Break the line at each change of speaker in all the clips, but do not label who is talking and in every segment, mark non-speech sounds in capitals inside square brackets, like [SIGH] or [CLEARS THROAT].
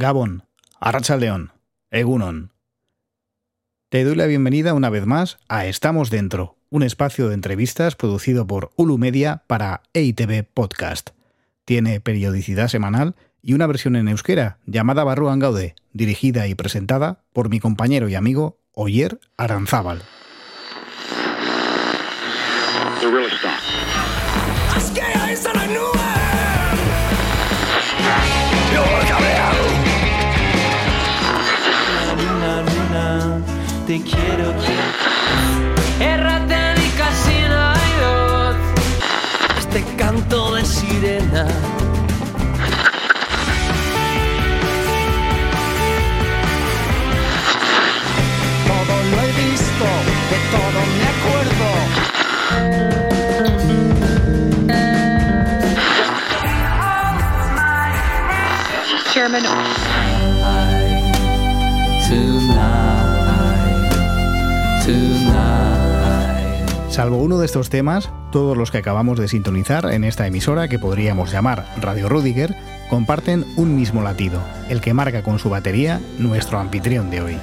Gabón, León, Egunon. Te doy la bienvenida una vez más a Estamos Dentro, un espacio de entrevistas producido por Ulu Media para EITV Podcast. Tiene periodicidad semanal y una versión en euskera llamada Barruan Gaude, dirigida y presentada por mi compañero y amigo Oyer Aranzábal.
Te quiero, quiero. Erraten ikasi nahi dut Este canto de sirena. Todo lo he visto, de todo me acuerdo.
Chairman
Salvo uno de estos temas, todos los que acabamos de sintonizar en esta emisora que podríamos llamar Radio Rudiger comparten un mismo latido, el que marca con su batería nuestro anfitrión de hoy.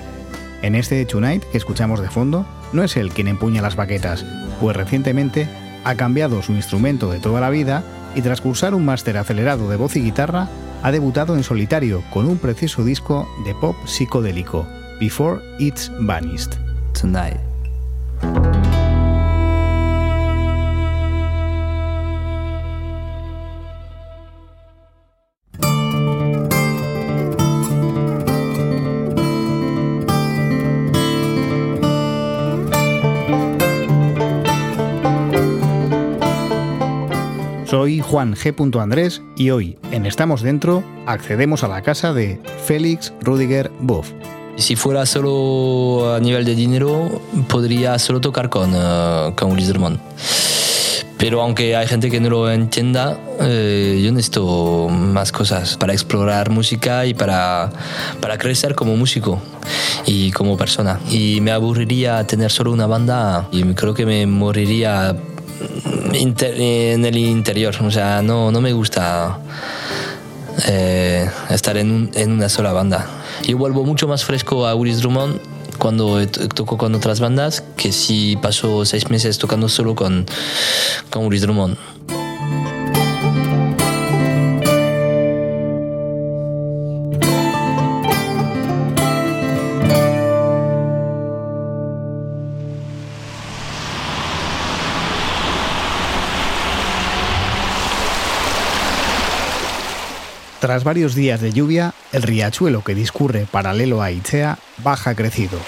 En este Tonight que escuchamos de fondo, no es él quien empuña las baquetas, pues recientemente ha cambiado su instrumento de toda la vida y tras cursar un máster acelerado de voz y guitarra, ha debutado en solitario con un precioso disco de pop psicodélico, Before It's Vanished.
Tonight
Soy Juan G. Andrés y hoy, en Estamos Dentro, accedemos a la casa de Félix Rudiger Buff.
Si fuera solo a nivel de dinero, podría solo tocar con, eh, con. Pero aunque hay gente que no lo entienda, eh, yo necesito más cosas para explorar música y para, para crecer como músico y como persona. Y me aburriría tener solo una banda y creo que me moriría inter- en el interior. O sea, no, no me gusta eh, estar en, en una sola banda. Yo vuelvo mucho más fresco a Willis Drummond cuando to- toco con otras bandas que si paso seis meses tocando solo con, con Drummond.
Varios días de lluvia, el riachuelo que discurre paralelo a Itzea baja crecido.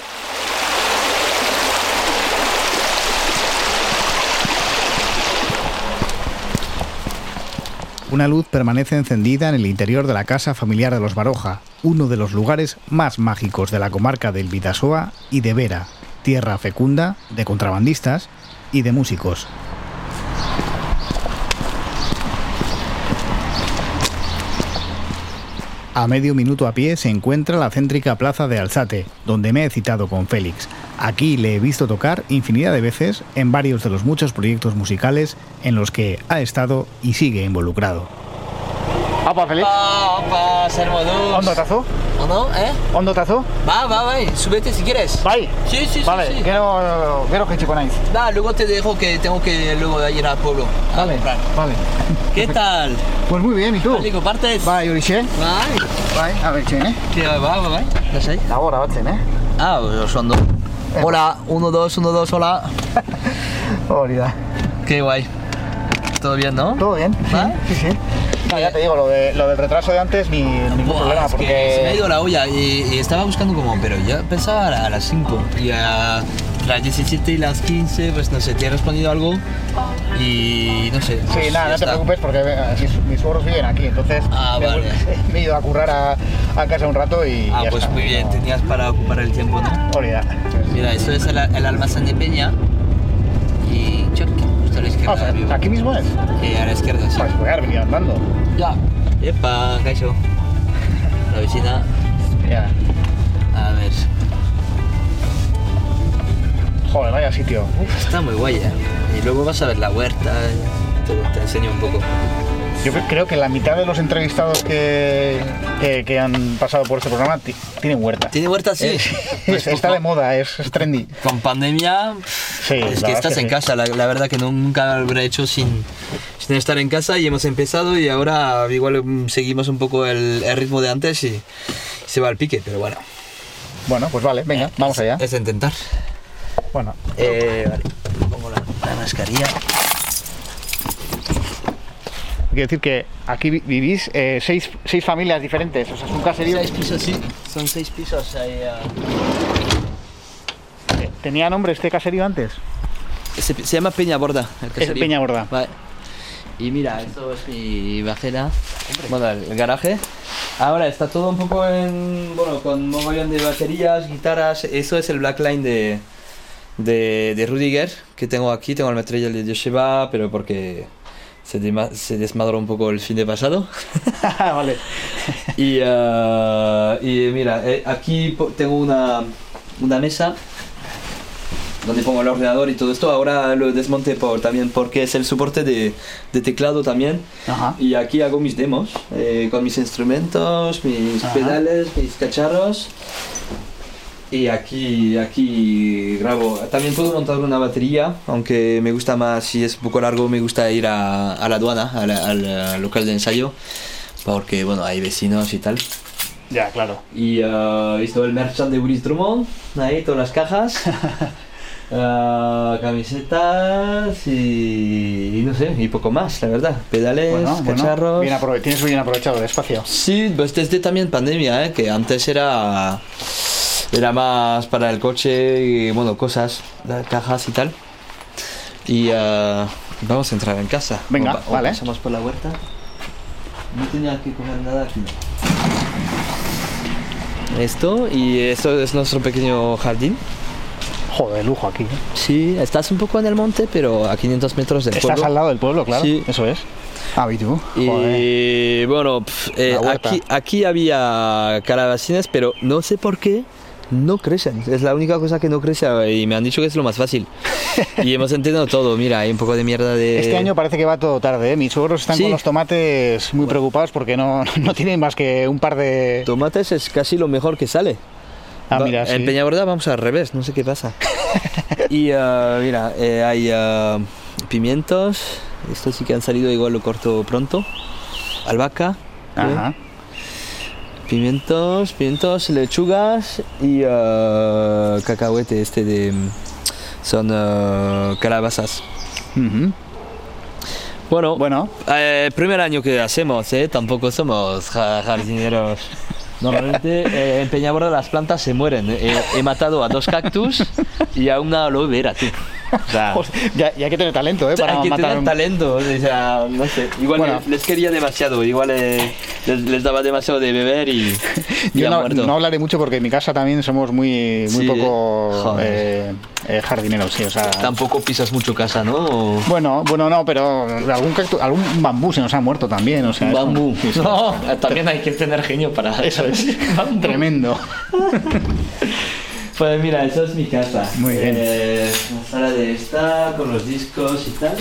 Una luz permanece encendida en el interior de la casa familiar de los Baroja, uno de los lugares más mágicos de la comarca del Vidasoa y de Vera, tierra fecunda de contrabandistas y de músicos. A medio minuto a pie se encuentra la céntrica plaza de Alzate, donde me he citado con Félix. Aquí le he visto tocar infinidad de veces en varios de los muchos proyectos musicales en los que ha estado y sigue involucrado. Apa, Félix?
Apa, Salvador.
Ondotazo?
¿O no? ¿Eh?
Ondotazo?
Va, va, va, súbete si quieres.
Bai.
Sí, sí, sí, sí.
gero, gero jetxiko naiz.
Da, luego te dejo que tengo que luego ir al pueblo. a comprar.
vale.
¿Qué tal?
Pues muy bien, ¿y tú?
Vale, compartes.
Bai, horixe?
Bai.
Bai, abeltzen, eh?
¿Qué va, va, va? ¿Estás ahí?
Dago batzen, eh?
Ah, son dos. Hola, uno, dos, uno, dos, hola. [LAUGHS]
Hori da.
Qué guay. ¿Todo bien, no?
¿Todo bien?
¿Va?
Sí, sí. No, ya te digo, lo, de, lo del retraso de antes, ni ningún
Buah,
problema,
es que
porque...
se me ha ido la olla y, y estaba buscando como, pero yo pensaba a, las 5 y a las 17 y las 15, pues no sé, te he respondido algo y no sé.
Sí,
pues
nada,
ya
no te
está.
preocupes porque eh, mis, mis suegros viven aquí, entonces
Ah,
me, he
vale.
vuel- [LAUGHS] me he ido a currar a, a casa un rato y
Ah,
ya
pues
está.
muy bien, tenías para ocupar el tiempo, ¿no?
Olvida.
Mira, esto es el, el almacén de Peña
Ah,
izquierda. vivo.
aquí mismo es.
Eh, a la izquierda, sí.
Pues voy a venido andando.
Ya. Epa, Caixo. La vecina,
Ya.
a ver.
Joder, vaya sitio.
Uf, está muy guay, ¿eh? Y luego vas a ver la huerta, y todo, te enseño un poco.
Yo cre- creo que la mitad de los entrevistados que, que, que han pasado por este programa ti- tienen huerta.
¿Tiene huerta? Sí. [LAUGHS]
Es- está de moda, es, es trendy.
Con pandemia,
Sí,
es que estás
que
en
sí.
casa. La, la verdad que no, nunca lo hubiera hecho sin, sin estar en casa y hemos empezado y ahora igual mm, seguimos un poco el, el ritmo de antes y se va al pique, pero bueno.
Bueno, pues vale, venga, vamos allá.
Es intentar.
Bueno,
Eh, vale, pongo la, la mascarilla.
Quiero decir que aquí vi- vivís eh, seis, seis familias diferentes, o sea, es un caserío.
Seis pisos, sí. Son seis pisos. ahí, ah.
¿Tenía nombre este caserío antes?
Se, se llama Peña Borda. El
Es
caserío.
Peña Borda.
Vale. Y mira, esto es mi bajera. Bueno, el garaje. Ahora está todo un poco en. Bueno, con mogollón de baterías, guitarras. Eso es el blackline de. De, de Rudiger que tengo aquí. Tengo el material de Yosheba, pero porque se, se desmadró un poco el fin de pasado. [LAUGHS]
vale. [LAUGHS]
Y, eh, y mira, eh, aquí tengo una, una mesa donde pongo el ordenador y todo esto. Ahora lo desmonté por, también porque es el soporte de, de teclado también.
Ajá.
Y aquí hago mis demos eh, con mis instrumentos, mis
Ajá.
pedales, mis cacharros. Y aquí, aquí grabo. También puedo montar una batería, aunque me gusta más, si es un poco largo, me gusta ir a, a la aduana, al local de ensayo, porque bueno, hay vecinos y tal.
Ya, claro.
Y uh, esto el merchant de Willis Drummond, ahí todas las cajas, [LAUGHS] Ah, camisetas y, y no sé, y poco más, la verdad. Pedales,
Bueno, bueno,
cacharros.
bien aprove- tienes bien aprovechado el espacio.
Sí, pues desde también pandemia, ¿eh? que antes era era más para el coche y bueno, cosas, cajas y tal. Y ah, vamos a entrar en casa.
Venga,
O pa- o
vale.
Pasamos por la huerta. No tenía que comer nada aquí. Esto y esto es nuestro pequeño jardín.
Joder, lujo aquí. ¿eh?
Sí, estás un poco en el monte, pero a 500 metros del
Estás
pueblo.
al lado del pueblo, claro.
Sí.
Eso es. Ah, ¿y tú?
Y bueno, eh, aquí, aquí había calabacines, pero no sé por qué no crecen. Es la única cosa que no crece y me han dicho que es lo más fácil. [LAUGHS] y hemos entendido todo. Mira, hay un poco de mierda de...
Este año parece que va todo tarde, ¿eh? Mis suegros están
Sí.
con los tomates muy preocupados porque no, [LAUGHS] no tienen más que un par de...
Tomates es casi lo mejor que sale.
Ah, mira,
En
sí.
Peñaborda vamos al revés, no sé qué pasa. [LAUGHS] y ah, mira, eh, hay ah, pimientos. Estos sí que han salido, igual lo corto pronto. Albahaca.
Ajá.
Pimientos, pimientos, lechugas y ah, cacahuete este de... Son ah, calabazas. Bueno,
Bueno,
eh, primer año que hacemos, ¿eh? Tampoco somos ja- jardineros. [LAUGHS] Normalmente eh, en Peñaborda las plantas se mueren. Eh, he matado a dos cactus y a una aloe vera, tú. [LAUGHS] O sea,
ya, ya hay que tener talento, ¿eh? Para
hay que
matar
tener
un-
talento. O sea, no sé. Igual
Bueno.
les quería demasiado. Igual eh, les, les daba demasiado de beber y, [LAUGHS] y
Yo no, no hablaré mucho porque en mi casa también somos muy, muy
Sí,
poco eh, eh, jardineros, sí, o sea...
Tampoco pisas mucho casa, ¿no? O-
Bueno, bueno, no, pero algún, algún bambú se nos ha muerto también, o sea...
Bambú.
sí.
No, [LAUGHS] también hay que tener genio para
Eso es, tremendo.
Pues mira, esa es mi casa.
Muy bien.
Eh, una sala de esta con los discos y tal.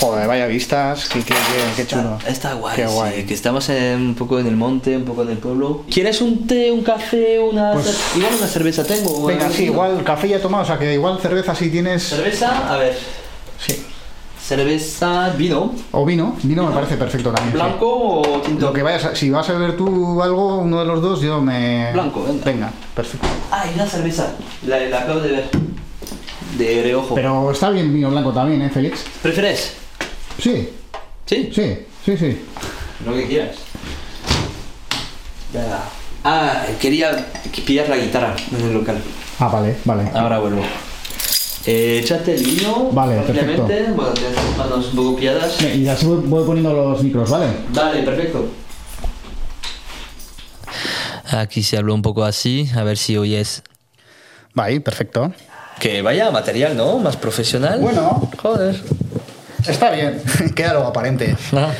Joder, vaya vistas, qué, qué, qué- qué chulo.
Está, está guay,
Qué
sí,
guay.
que estamos en- un poco en el monte, un poco en el pueblo. ¿Quieres un té, un café, una
Pues-
igual una cerveza tengo?
Venga, sí, igual café ya tomado, o sea que igual cerveza si tienes...
Cerveza, a ver.
Sí.
Cerveza, vino,
O vino, vino me parece perfecto también. sí.
blanco o tinto.
Lo que vayas a- si vas a beber tú algo, uno de los dos, yo me...
Blanco, venga.
perfecto.
Ah, y una cerveza. La, la acabo de ver. De reojo.
Pero está bien vino blanco también, ¿eh, Félix?
¿Prefieres?
Sí,
Sí.
sí, sí, sí.
Lo que quieras. Venga. Ah, quería pillar la guitarra en el local.
Ah, vale, vale.
Ahora vuelvo. Eh, échate el vino.
Vale,
rápidamente. Bueno, tienes las manos un poco piadas.
Y así voy, voy poniendo los micros, ¿vale?
Vale, perfecto. Aquí se habló un poco así, a ver si oyes.
Vale, perfecto.
Que vaya material, ¿no? Más profesional.
Bueno.
Joder.
Está bien, [LAUGHS] queda lo aparente.
Ah,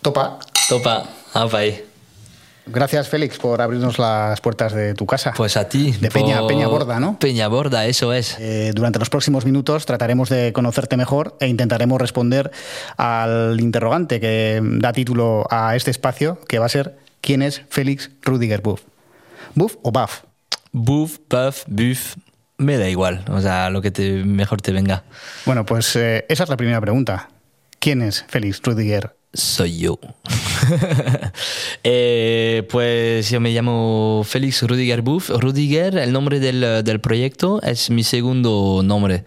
Topa.
Topa, apa ahí.
Gracias, Félix, por abrirnos las puertas de tu casa.
Pues a ti.
De Peña, Peña Borda, ¿no?
Peña Borda, eso es.
Eh, durante los próximos minutos trataremos de conocerte mejor e intentaremos responder al interrogante que da título a este espacio, que va a ser ¿quién es Félix Rudiger Buff? ¿Buff o Buff?
Buff, Buff, Buff, me da igual, o sea, lo que te, mejor te venga.
Bueno, pues eh, esa es la primera pregunta. ¿Quién es Félix Rudiger
soy yo. [LAUGHS] eh, pues yo me llamo Félix Rudiger Buff. Rudiger, el nombre del, del, proyecto, es mi segundo nombre.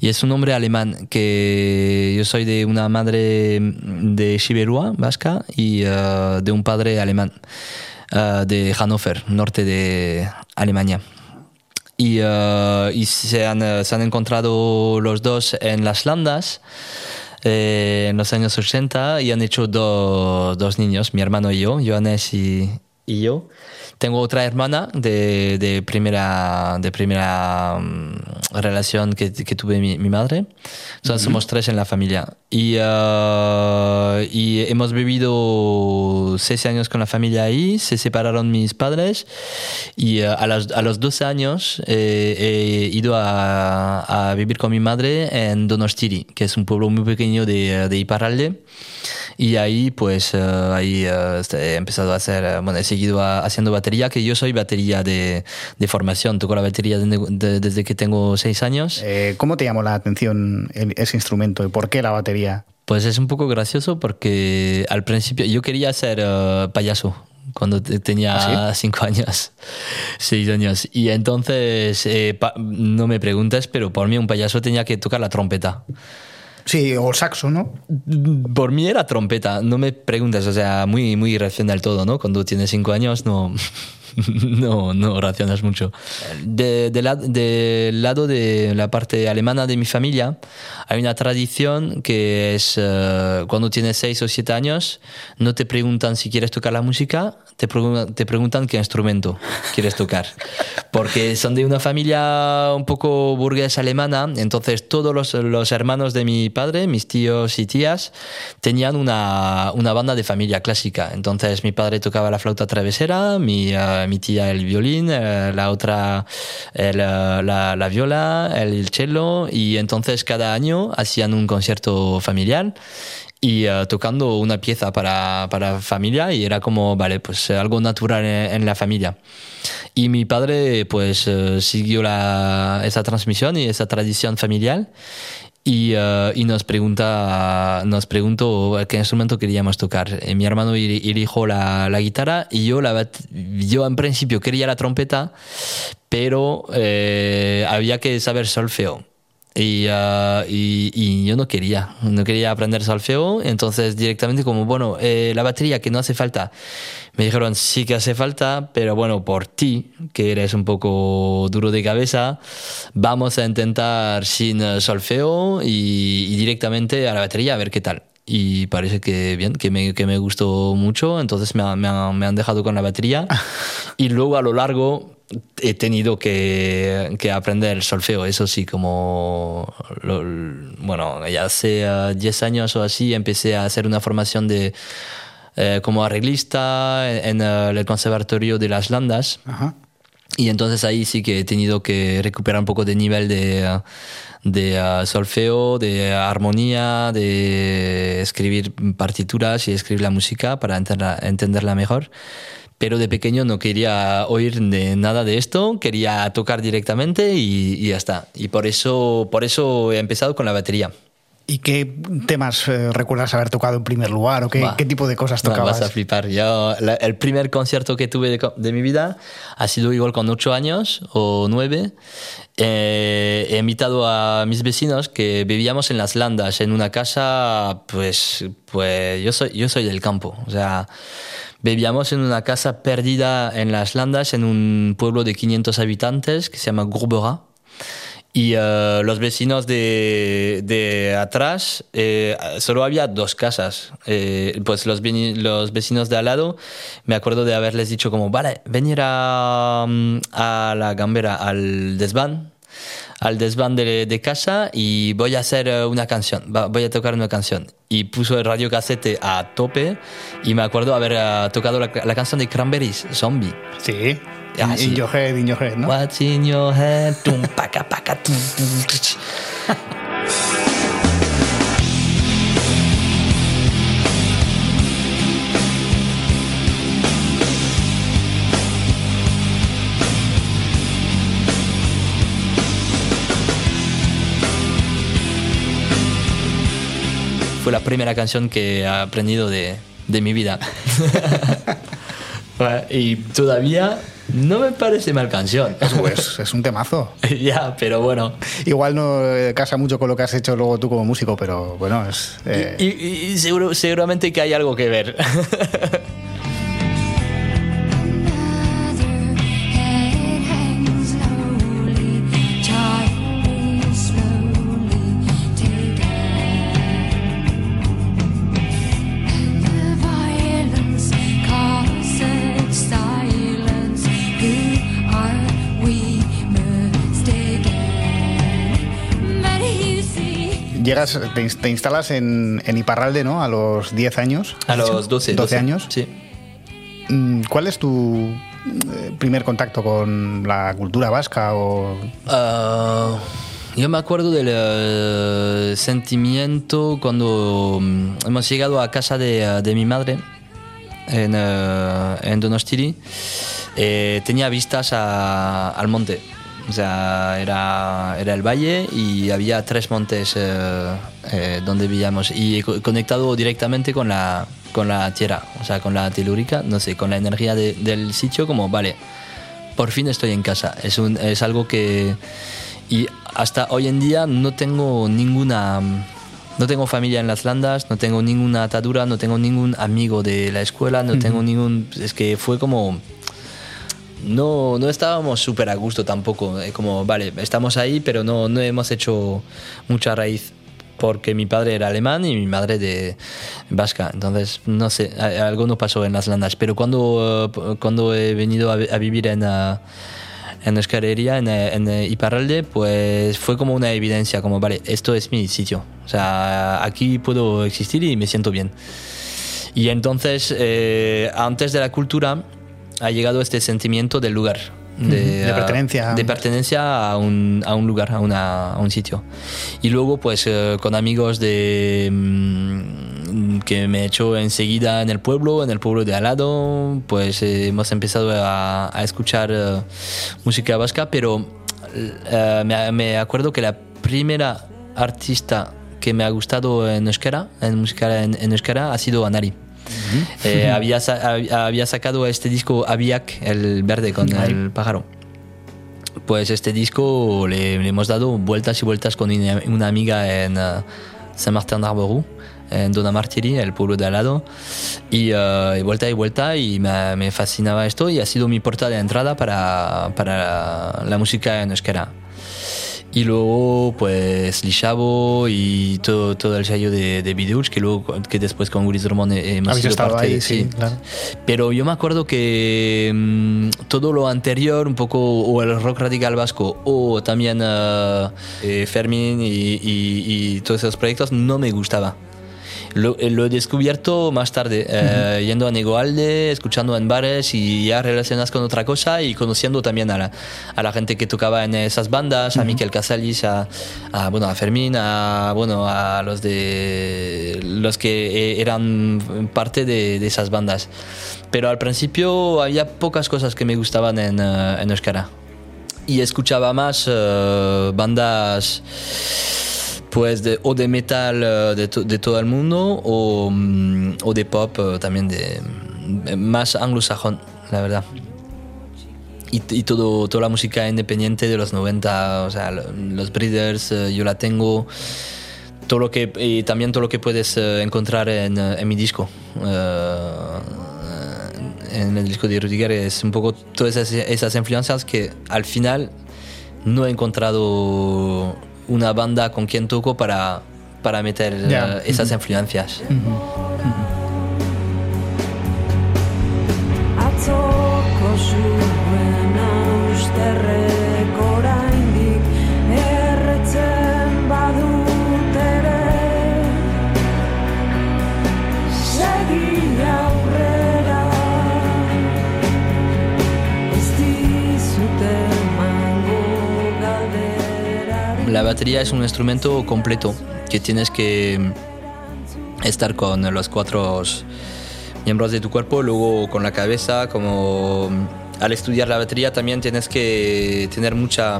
Y es un nombre alemán, que yo soy de una madre de Chiberua, vasca, y uh, de un padre alemán, uh, de Hannover, norte de Alemania. Y, y se, han, se han encontrado los dos en las Landas eh, en los años 80 y han hecho dos niños, mi hermano y yo, Johannes y yo. Tengo otra hermana de, de primera, de primera um, relación que, que, tuve mi, mi madre. Entonces, Somos tres en la familia. Y, uh, y hemos vivido seis años con la familia ahí. Se separaron mis padres. Y uh, a, los, a los 12 años eh, he ido a, a, vivir con mi madre en Donostiri, que es un pueblo muy pequeño de, de Iparralde. Y ahí, pues, uh, ahí he empezado a hacer, bueno, he seguido haciendo batería que yo soy batería de, de formación, toco la batería desde que tengo seis años.
Eh, ¿Cómo te llamó la atención ese instrumento y por qué la batería?
Pues es un poco gracioso porque al principio yo quería ser uh, payaso cuando tenía ¿Ah, cinco años, [LAUGHS] seis años. Y entonces, eh, no me preguntes, pero por mí un payaso tenía que tocar la trompeta.
Sí, o saxo, ¿no?
Por mí era trompeta, no me preguntes, o sea, muy, muy racional todo, ¿no? Cuando tienes cinco años no, [LAUGHS] [LAUGHS] no, no racionas mucho. De, de del lado de la parte alemana de mi familia, hay una tradición que es uh, cuando tienes seis o siete años, no te preguntan si quieres tocar la música, te, preguntan, te preguntan qué instrumento quieres tocar. [LAUGHS] Porque son de una familia un poco burguesa alemana, entonces todos los, los hermanos de mi padre, mis tíos y tías, tenían una, una banda de familia clásica. Entonces mi padre tocaba la flauta travesera, mi, uh, mi tía el violín, uh, la otra el, la, la, viola, el cello, y entonces cada año hacían un concierto familiar y uh, tocando una pieza para, para, familia y era como, vale, pues algo natural en, en la familia. Y mi padre pues uh, siguió la, esa transmisión y esa tradición familiar y, uh, y, nos pregunta nos preguntó qué instrumento queríamos tocar. Y mi hermano eligió la, la, guitarra y yo, la, yo en principio quería la trompeta, pero eh, había que saber solfeo. Y, uh, y, y, yo no quería, no quería aprender solfeo, entonces directamente como, bueno, eh, la batería que no hace falta. Me dijeron, sí que hace falta, pero bueno, por ti, que eres un poco duro de cabeza, vamos a intentar sin eh, solfeo y, y directamente a la batería a ver qué tal y parece que bien, que me, que me gustó mucho, entonces me, me, me, han dejado con la batería [LAUGHS] y luego a lo largo he tenido que, que aprender solfeo, eso sí, como, lo, bueno, ya hace 10 años o así empecé a hacer una formación de eh, como arreglista en, en, el Conservatorio de las Landas.
Ajá.
Y entonces ahí sí que he tenido que recuperar un poco de nivel de, de uh, solfeo, de armonía, de escribir partituras y escribir la música para entenderla, entenderla mejor pero de pequeño no quería oír de nada de esto, quería tocar directamente y, y, ya está. Y por eso, por eso he empezado con la batería.
¿Y qué temas eh, recuerdas haber tocado en primer lugar o qué, qué tipo de cosas tocabas?
Vas a flipar. Yo, la, el primer concierto que tuve de, de, mi vida ha sido igual con ocho años o nueve. Eh, he invitado a mis vecinos que vivíamos en las Landas, en una casa, pues, pues yo soy, yo soy del campo. O sea, vivíamos en una casa perdida en las Landas, en un pueblo de 500 habitantes que se llama Gurbera. Y uh, los vecinos de, de atrás, eh, solo había dos casas. Eh, pues los, los, vecinos de al lado, me acuerdo de haberles dicho como, vale, venir a, a la gambera, al desván, al desván de, de casa y voy a hacer eh, una canción, voy a tocar una canción. Y puso el radio cassette a tope y me acuerdo haber eh, tocado la, la canción de Cranberries, Zombie.
Sí.
Ah,
in,
sí.
in your head, in your head, ¿no?
What's in your head? Tum, paca, paca, tum, tum, [LAUGHS] Fue la primera canción que he aprendido de, de mi vida. [LAUGHS] Y todavía no me parece mal canción.
Pues es un temazo. [LAUGHS]
ya, pero bueno.
Igual no eh, casa mucho con lo que has hecho luego tú como músico, pero bueno, es... eh,
Y, y- y seguro, seguramente que hay algo que ver. [LAUGHS]
Llegas, te, ins- te instalas en, en Iparralde, ¿no? A los 10 años.
A los 12,
12 años.
Sí.
Mm, ¿Cuál es tu eh, primer contacto con la cultura vasca? O...
Ah, yo me acuerdo del eh, sentimiento cuando mm, hemos llegado a casa de, eh, de mi madre en, en Donostiri. Eh, tenía vistas a- al monte. O sea, era, era el valle y había tres montes eh, eh, donde vivíamos y co- conectado directamente con la, con la tierra, o sea, con la telúrica, no sé, con la energía de- del sitio, como, vale, por fin estoy en casa. Es, un, es algo que... Y hasta hoy en día no tengo ninguna... No tengo familia en las landas, no tengo ninguna atadura, no tengo ningún amigo de la escuela, no tengo ningún... Es que fue como... No, no estábamos súper a gusto tampoco. eh, Como, vale, estamos ahí, pero no, no hemos hecho mucha raíz porque mi padre era alemán y mi madre de vasca. Entonces, no sé, algo no pasó en las landas. Pero cuando, eh, cuando he venido a, vi- a vivir en, ah, en Euskal Herria, en, eh, en eh, Iparralde, pues fue como una evidencia, como, vale, esto es mi sitio. O sea, aquí puedo existir y me siento bien. Y entonces, eh, antes de la cultura, ha llegado este sentimiento del lugar. De,
De pertenencia.
De pertenencia a un, a un lugar, a, una- a un sitio. Y luego, pues, eh, con amigos de mm, que me he hecho enseguida en el pueblo, en el pueblo de al lado, pues eh, hemos empezado a, a escuchar eh, música vasca, pero eh, me, me acuerdo que la primera artista que me ha gustado en euskera, en música en, en euskera, ha sido Anari. Eh, había, había sacado este disco Aviak, el verde con
Ahí.
el pájaro. Pues este disco le, le hemos dado vueltas y vueltas con una, una amiga en eh, Saint-Martin-d'Arbourou, en Dona Martiri, el pueblo de al lado. Y, eh, y vuelta y vuelta y me, me fascinaba esto y ha sido mi puerta de entrada para, para la música en euskera. Y luego, pues, Lishabo y todo, todo el sello de, de que, luego, que después con Willis Drummond hemos
Habéis
sido parte
ahí,
de-
sí, claro.
Pero yo me acuerdo que mm, todo lo anterior, un poco, o el rock radical vasco, o también eh, eh, Fermín y, y- y todos esos proyectos, no me gustaba. Lo, eh, lo he descubierto más tarde, eh, yendo a Negoalde, escuchando en bares y ya relacionadas con otra cosa y conociendo también a la, a la gente que tocaba en esas bandas, a Miquel Casalis, a, a, bueno, a Fermín, a, bueno, a los, de, los que eh, eran parte de, de esas bandas. Pero al principio había pocas cosas que me gustaban en, en Euskara. Y escuchaba más bandas pues de, o de metal eh, de, to- de todo el mundo o, mm, o de pop eh, también de mm, más anglosajón la verdad. Y, todo toda la música independiente de los 90 o sea lo- los Breeders eh, yo la tengo todo lo que y también todo lo que puedes encontrar en, mi disco. En el disco de Rudiger es un poco todas esas, esas influencias que al final no he encontrado una banda con quien toco para, para meter eh, esas influencias. Batería es un instrumento completo que tienes que estar con los cuatro miembros de tu cuerpo, luego con la cabeza, como al estudiar la batería también tienes que tener mucha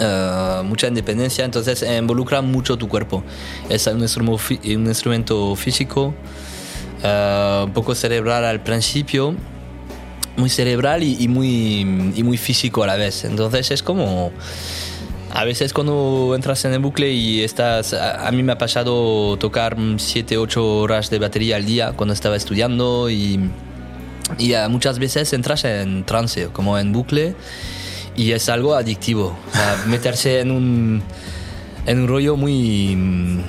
eh, mucha independencia, entonces involucra mucho tu cuerpo. Es un instrumento, fí- un instrumento físico, eh, un poco cerebral al principio, muy cerebral y, y muy, y muy físico a la vez. Entonces es como... A veces cuando entras en el bucle y estás... A, a mí me ha pasado tocar 7, 8 horas de batería al día cuando estaba estudiando y, y muchas veces entras en trance, como en bucle, y es algo adictivo. O sea, [LAUGHS] meterse en un, en un rollo muy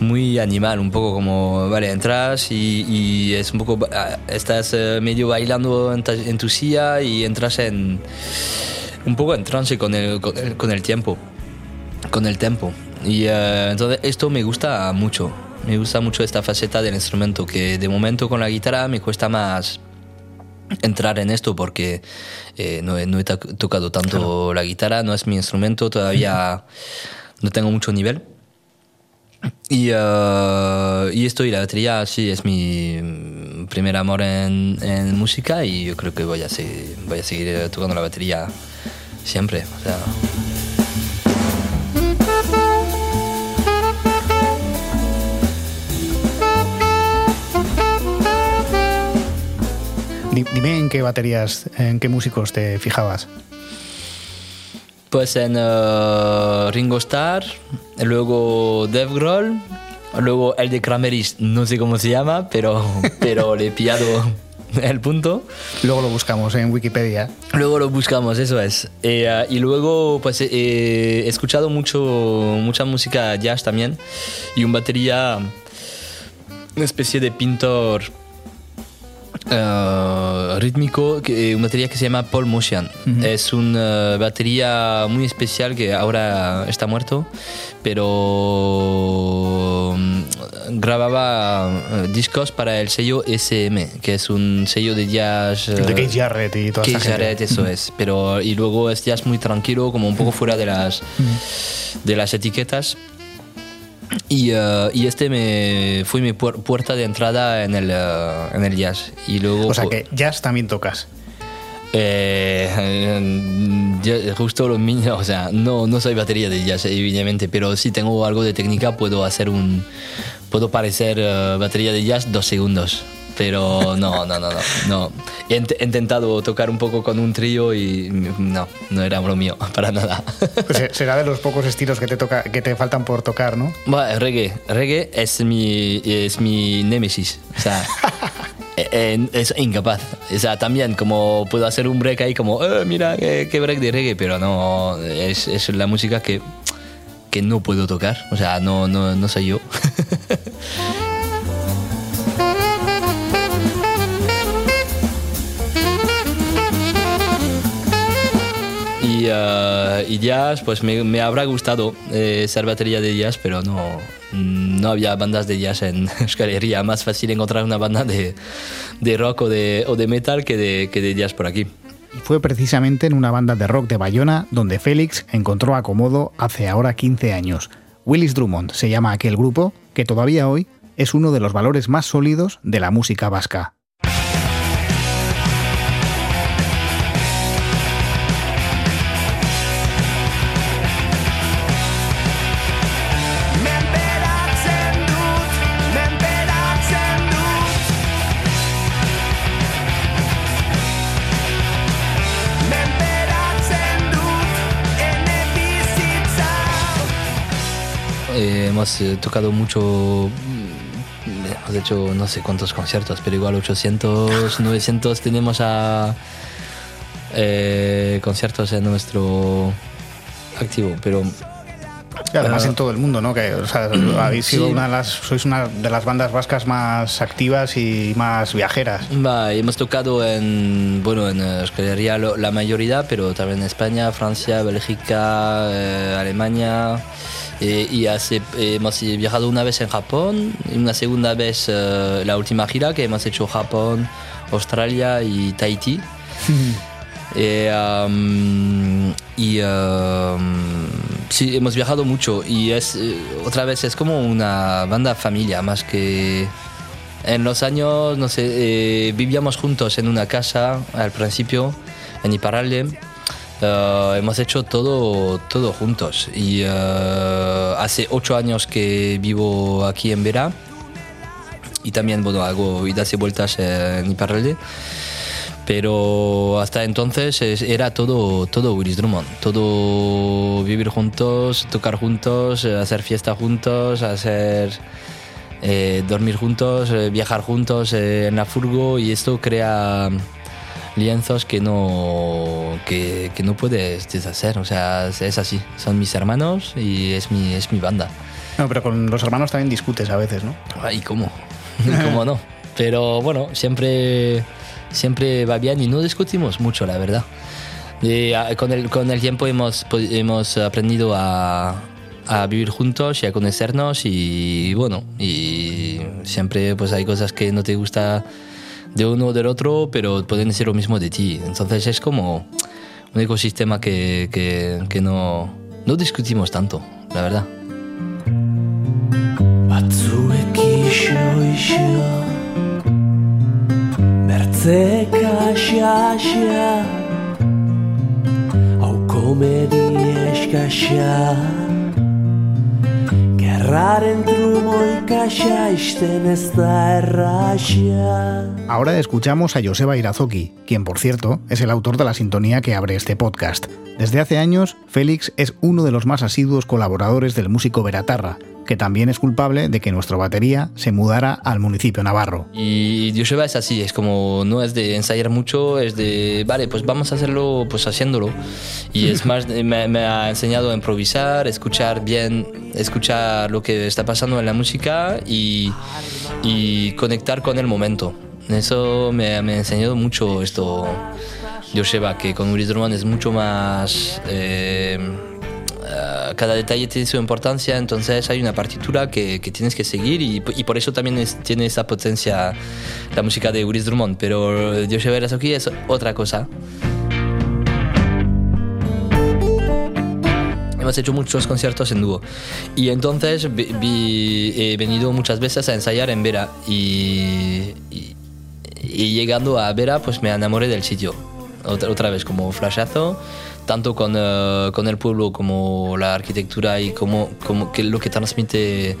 muy animal, un poco como, vale, entras y, y es un poco, estás eh, medio bailando en, ta- en tu silla y entras en, un poco en trance con el, con el, con el tiempo, con el tempo. Y eh, entonces esto me gusta mucho, me gusta mucho esta faceta del instrumento, que de momento con la guitarra me cuesta más entrar en esto porque eh, no, he- no he to- tocado tanto la guitarra, no es mi instrumento, todavía no tengo mucho nivel. Y, eh, y esto y la batería sí es mi primer amor en, en música y yo creo que voy a, seguir, voy a seguir tocando la batería siempre. O sea,
Di- Dime en qué baterías, en qué músicos te fijabas.
Pues en eh, Ringo Starr, luego Dave Grohl, luego el de Cranberries, no sé cómo se llama, pero, [LAUGHS] pero le he pillado [LAUGHS] el punto.
Luego lo buscamos en Wikipedia.
Luego lo buscamos, eso es. Eh, y luego pues eh, he escuchado mucho, mucha música jazz también y un batería, una especie de pintor eh, rítmico, que, una batería que se llama Paul Motion. Es una batería muy especial que ahora está muerto, pero mm, grababa eh, discos para el sello SM, que es un sello de jazz.
De
eh,
Keith Jarrett y toda
Keith
gente.
Jarrett, eso es. Pero, y luego es jazz muy tranquilo, como un poco fuera de las, de las etiquetas. Y, eh, y este me, fue mi puer- puerta de entrada en el, eh, en el jazz. Y luego,
O sea que jazz también tocas.
eh, yo- justo lo mismo, o sea, no, no soy batería de jazz, evidentemente, pero si tengo algo de técnica, puedo hacer un. Puedo parecer eh, batería de jazz dos segundos. Pero no, no, no, no. no. He int- he intentado tocar un poco con un trío y no, no era lo mío, [LAUGHS] para nada.
Pues será de los pocos estilos que te toca, que te faltan por tocar, ¿no?
Bueno, reggae, reggae es mi, es mi némesis. O sea, [LAUGHS] eh, eh, es incapaz. O sea, también como puedo hacer un break ahí como, "Eh, mira, qué, qué break de reggae, pero no, es, es la música que, que no puedo tocar. O sea, no, no, no soy yo. [LAUGHS] Y, eh, y jazz, pues me, habrá gustado eh, ser batería de jazz, pero no, no había bandas de jazz en [LAUGHS] Euskal Herria. Más fácil encontrar una banda de, de rock o de, o de metal que de, que de jazz por aquí.
Y fue precisamente en una banda de rock de Bayona donde Félix encontró acomodo hace ahora 15 años. Willis Drummond se llama aquel grupo que todavía hoy es uno de los valores más sólidos de la música vasca.
Hemos eh, tocado mucho, mm, hemos hecho no sé cuántos conciertos, pero igual 800, 900 [LAUGHS] tenemos a eh, conciertos en nuestro activo, pero
además
Ah.
en todo el mundo, ¿no? Que o sea, [CLEARS THROAT] habéis sido
sí.
una de las, sois una de las bandas vascas más activas y más viajeras.
Va, hemos tocado en, bueno, en lo- la mayoría, pero también en España, Francia, Bélgica, eh, Alemania. Eh, y hace, eh, hemos viajado una vez en Japón, una segunda vez eh, la última gira que hemos hecho Japón, Australia y Tahití. [LAUGHS] Eh, um, y um, sí, hemos viajado mucho y es otra vez es como una banda familia más que en los años, no sé, vivíamos juntos en una casa al principio en Iparralde. Eh, hemos hecho todo, todo juntos y eh, hace ocho años que vivo aquí en Vera y también bueno, hago idas y vueltas en Iparralde. Pero hasta entonces es- era todo, todo Willis Drummond. Todo vivir juntos, tocar juntos, hacer fiesta juntos, hacer eh, dormir juntos, eh, viajar juntos eh, en la furgo y esto crea lienzos que no, que, que no puedes deshacer. O sea, es, así. Son mis hermanos y es mi, es mi banda.
No, pero con los hermanos también discutes a veces, ¿no?
Ay, ¿cómo? [LAUGHS] ¿Cómo no? Pero bueno, siempre, siempre va bien y no discutimos mucho, la verdad. Y, con, el, con el tiempo hemos, po- hemos aprendido a, a vivir juntos y a conocernos y bueno, y siempre pues hay cosas que no te gusta de uno o del otro, pero pueden ser lo mismo de ti. Entonces es como un ecosistema que, que, no, no discutimos tanto, la verdad.
Ahora escuchamos a Joseba Irazoki, quien por cierto es el autor de la sintonía que abre este podcast. Desde hace años, Félix es uno de los más asiduos colaboradores del músico Veratarra, que también es culpable de que nuestra batería se mudara al municipio navarro.
Y Yosheba es así, es como, no es de ensayar mucho, es de, vale, pues vamos a hacerlo, pues haciéndolo. Y es más, [LAUGHS] me, me ha enseñado a improvisar, escuchar bien, escuchar lo que está pasando en la música y, y conectar con el momento. Eso me, me ha enseñado mucho esto, Yosheba, que con Willis Drummond es mucho más... eh, Uh, cada detalle tiene su importancia, entonces hay una partitura que, que tienes que seguir y, y por eso también es- tiene esa potencia la música de Willis Drummond, pero Yoshua Irazuki es otra cosa. Hemos hecho muchos conciertos en dúo y entonces vi- vi- he venido muchas veces a ensayar en Vera y, y- y llegando a Vera pues me enamoré del sitio otra, otra vez como flashazo tanto con, eh, con el pueblo como la arquitectura y como, como que lo que transmite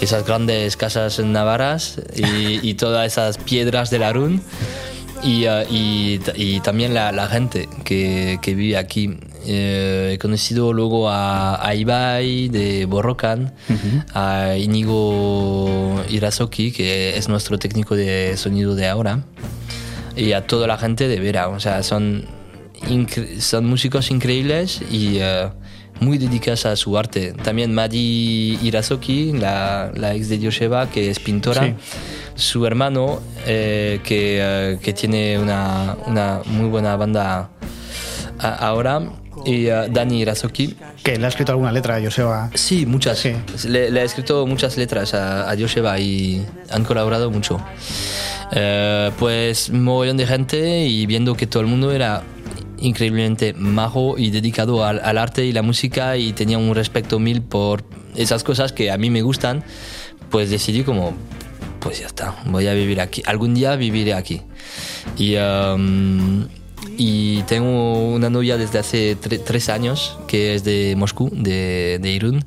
esas grandes casas navarras y, y todas esas piedras del Arun y, eh, y, y también la, la gente que, que vive aquí. Eh, he conocido luego a, a Ibai de Borrocan, a Inigo Irazoki, que es nuestro técnico de sonido de ahora, y a toda la gente de Vera. O sea, son, son músicos increíbles y eh, muy dedicados a su arte. También Madi Irazoki, la, la ex de Yosheba, que es pintora.
Sí.
Su hermano, eh, que, eh, que tiene una, una muy buena banda ahora, y eh, Dani Irazoki.
Que le ha escrito alguna letra a Joseba.
Sí, muchas.
Sí.
Le, le he escrito muchas letras a, a Yosheba y han colaborado mucho. Eh, pues un mogollón de gente y viendo que todo el mundo era increíblemente majo y dedicado al, al arte y la música y tenía un respeto mil por esas cosas que a mí me gustan, pues decidí como, pues ya está, voy a vivir aquí. Algún día viviré aquí. Y, um, y tengo una novia desde hace tre- tres años que es de Moscú, de, de Irún.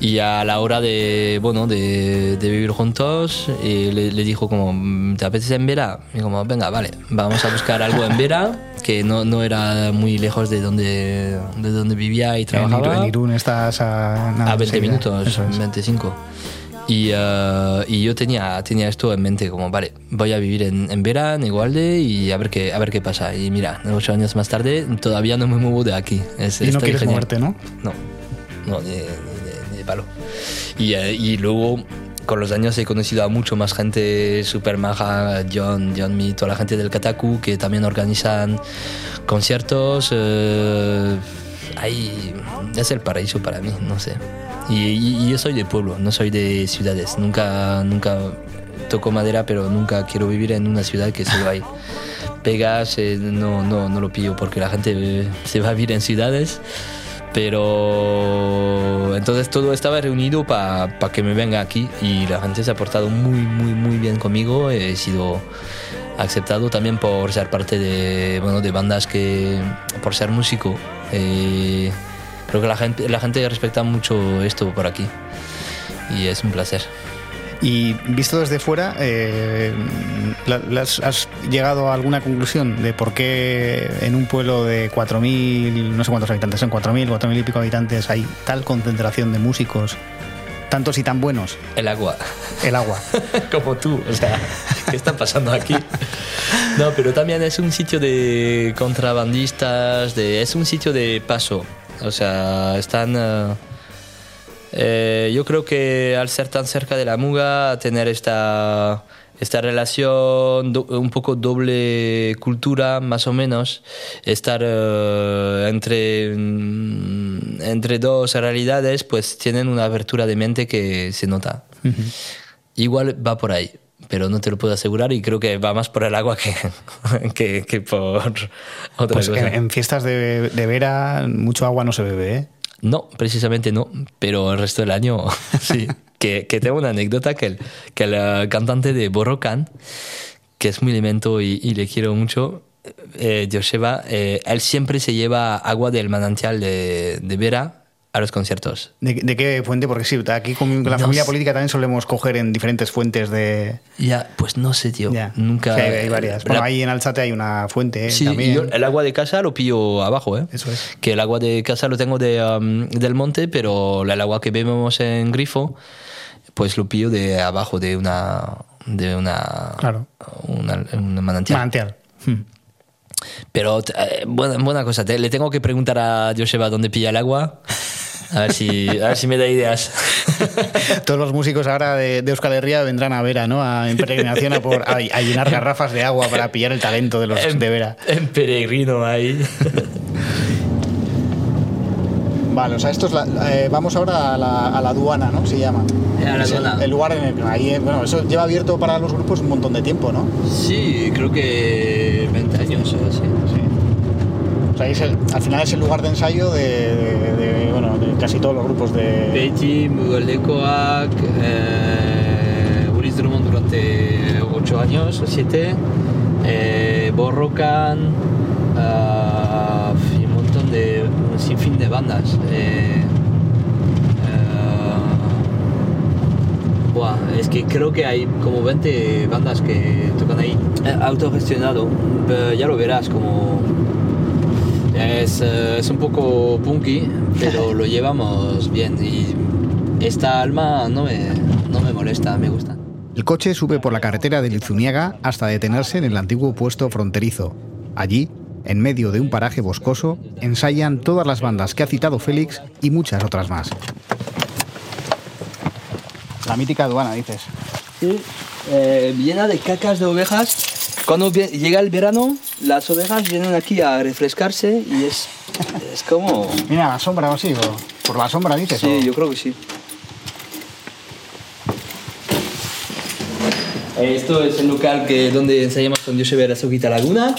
Y a la hora de, bueno, de, de vivir juntos, eh, le, le dijo como, ¿te apetece en Vera? Y como, venga, vale, vamos a buscar algo en Vera, que no, no era muy lejos de donde, de donde vivía y
En,
trabajaba.
Iru- en Irún estás a, nada,
A 20
enseguida.
minutos,
es.
25. Y, y yo tenía, tenía esto en mente, como, vale, voy a vivir en, en Vera, en Igualde, y a ver, qué, a ver qué pasa. Y mira, ocho años más tarde, todavía no me muevo de aquí. Es-
Y no quieres
genial.
moverte, ¿no?
No, no, ni, ni ni de palo. Y, y luego, con los años, he conocido a mucho más gente súper maja, John, John Me, toda la gente del Kataku, que también organizan conciertos. eh, ahí es el paraíso para mí, no sé. Y, y- y yo soy de pueblo, no soy de ciudades. Nunca, nunca toco madera, pero nunca quiero vivir en una ciudad que solo hay [LAUGHS] pegas, eh, no, no, no lo pillo porque la gente se va a vivir en ciudades. Pero entonces todo estaba reunido para que me venga aquí y la gente se ha portado muy, muy, muy bien conmigo. He sido aceptado también por ser parte de, bueno, de bandas que, por ser músico. Eh, creo que la gente, la gente respeta mucho esto por aquí y es un placer.
Y visto desde fuera, eh, ¿has llegado a alguna conclusión de por qué en un pueblo de 4.000, no sé cuántos habitantes son, 4.000, 4.000 y pico habitantes, hay tal concentración de músicos, tantos y tan buenos?
El agua.
El agua. [LAUGHS]
como tú. O sea, ¿qué está pasando aquí? [LAUGHS] No, pero también es un sitio de contrabandistas, de, es un sitio de paso. O sea, están... eh, eh, yo creo que al ser tan cerca de la Muga, tener esta, esta relación, un poco doble cultura, más o menos, estar eh, entre, mm, entre dos realidades, pues tienen una abertura de mente que se nota. Igual va por ahí, pero no te lo puedo asegurar y creo que va más por el agua que, [LAUGHS] que, que por otra
Pues
cosa.
en, en fiestas de, de vera mucho agua no se bebe, ¿eh?
No, precisamente no, pero el resto del año [LAUGHS] sí. Que, que tengo una anécdota que el, que el cantante de Borrocan, que es muy elemento y, y le quiero mucho, eh, Joseba, eh, él siempre se lleva agua del manantial de, de Vera a los conciertos.
¿De, de qué fuente? Porque sí, aquí con la
No
familia
sé.
política también solemos coger en diferentes fuentes de...
Ya, pues no sé, tío.
Ya.
Nunca.
Sí, hay, hay varias. Bueno,
La-
ahí en Alzate hay una fuente ¿eh?
Sí,
también.
yo el agua de casa lo pillo abajo, ¿eh?
Eso es.
Que el agua de casa lo tengo de, um, del monte, pero el agua que bebemos en grifo, pues lo pillo de abajo de una. de una.
Claro.
Una, una manantial.
Manantial. Hmm.
pero eh, buena, buena cosa, te- le tengo que preguntar a Joseba dónde pilla el agua. [LAUGHS] A ver si, a ver si me da ideas. [LAUGHS]
Todos los músicos ahora de, de Euskal Herria vendrán a Vera, ¿no? A, en peregrinación a, por, a, a llenar garrafas de agua para pillar el talento de los
en,
de Vera.
en peregrino ahí.
Vale, o sea, esto es la, eh, vamos ahora a la, a la aduana, ¿no? Se llama.
A la
el-
aduana.
El, lugar en el ahí, eh, bueno, eso lleva abierto para los grupos un montón de tiempo, ¿no?
Sí, creo que 20 años o así.
Sí. O sea, es el- al final es el lugar de ensayo de, de- de, bueno, de casi todos los grupos de.
Beiti, Mugaldekoak, eh, Ulis Drummond durante 8 años o 7, eh, Borrocan, ah, y un montón de. un sinfín de bandas. Eh, eh, buah, es que creo que hay como 20 bandas que tocan ahí. Eh, autogestionado, ya lo verás como. Es, eh, es un poco punky, pero [LAUGHS] lo llevamos bien y esta alma no me, no me molesta, me gusta.
El coche sube por la carretera de Lizuniaga hasta detenerse en el antiguo puesto fronterizo. Allí, en medio de un paraje boscoso, ensayan todas las bandas que ha citado Félix y muchas otras más. La mítica aduana, dices.
Sí, eh, llena de cacas de ovejas. Cuando llega el verano, las ovejas vienen aquí a refrescarse y es, es como...
Mira, la sombra o así, o por la sombra dices.
Sí,
o-
yo creo que sí. Esto es el local que, donde ensayamos con Josep Razoquita Laguna,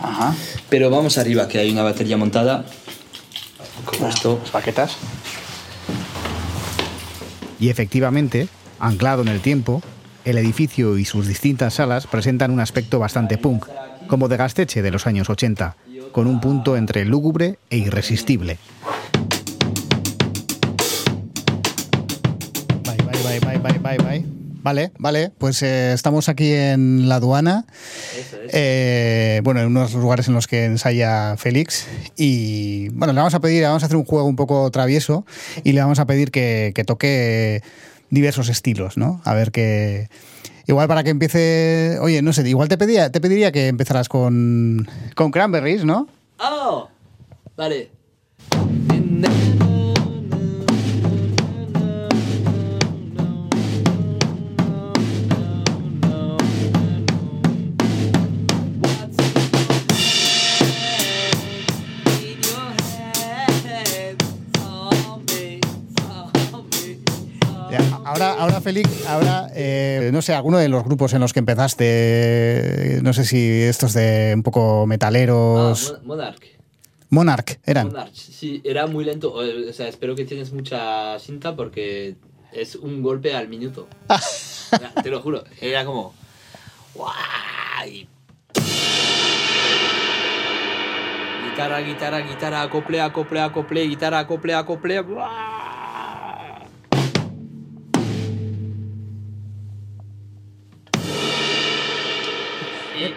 Ajá.
pero vamos arriba, que hay una batería montada. Con esto.
Las baquetas. Y efectivamente, anclado en el tiempo, el edificio y sus distintas salas presentan un aspecto bastante punk, como de Gasteche de los años 80, con un punto entre lúgubre e irresistible. Bye, bye, bye, bye, bye, bye, bye. Vale, vale, pues eh, estamos aquí en la aduana, eh, bueno, en unos lugares en los que ensaya Félix y bueno, le vamos a pedir, vamos a hacer un juego un poco travieso y le vamos a pedir que, que toque diversos estilos, ¿no? A ver qué... Igual para que empiece, oye, no sé, igual te pedía, te pediría que empezaras con, con Cranberries, ¿no?
¡Oh! Vale.
Ahora, ahora Félix, ahora, eh, no sé, alguno de los grupos en los que empezaste, no sé si estos de un poco metaleros,
Ah, Mon- Monarch.
Monarch, eran.
Monarch, sí, era muy lento. O sea, espero que tienes mucha cinta porque es un golpe al minuto. [LAUGHS] Te lo juro. Era como. ¡guay! Guitarra, guitarra, guitarra, acople, acople, acople, guitarra, acople, acople.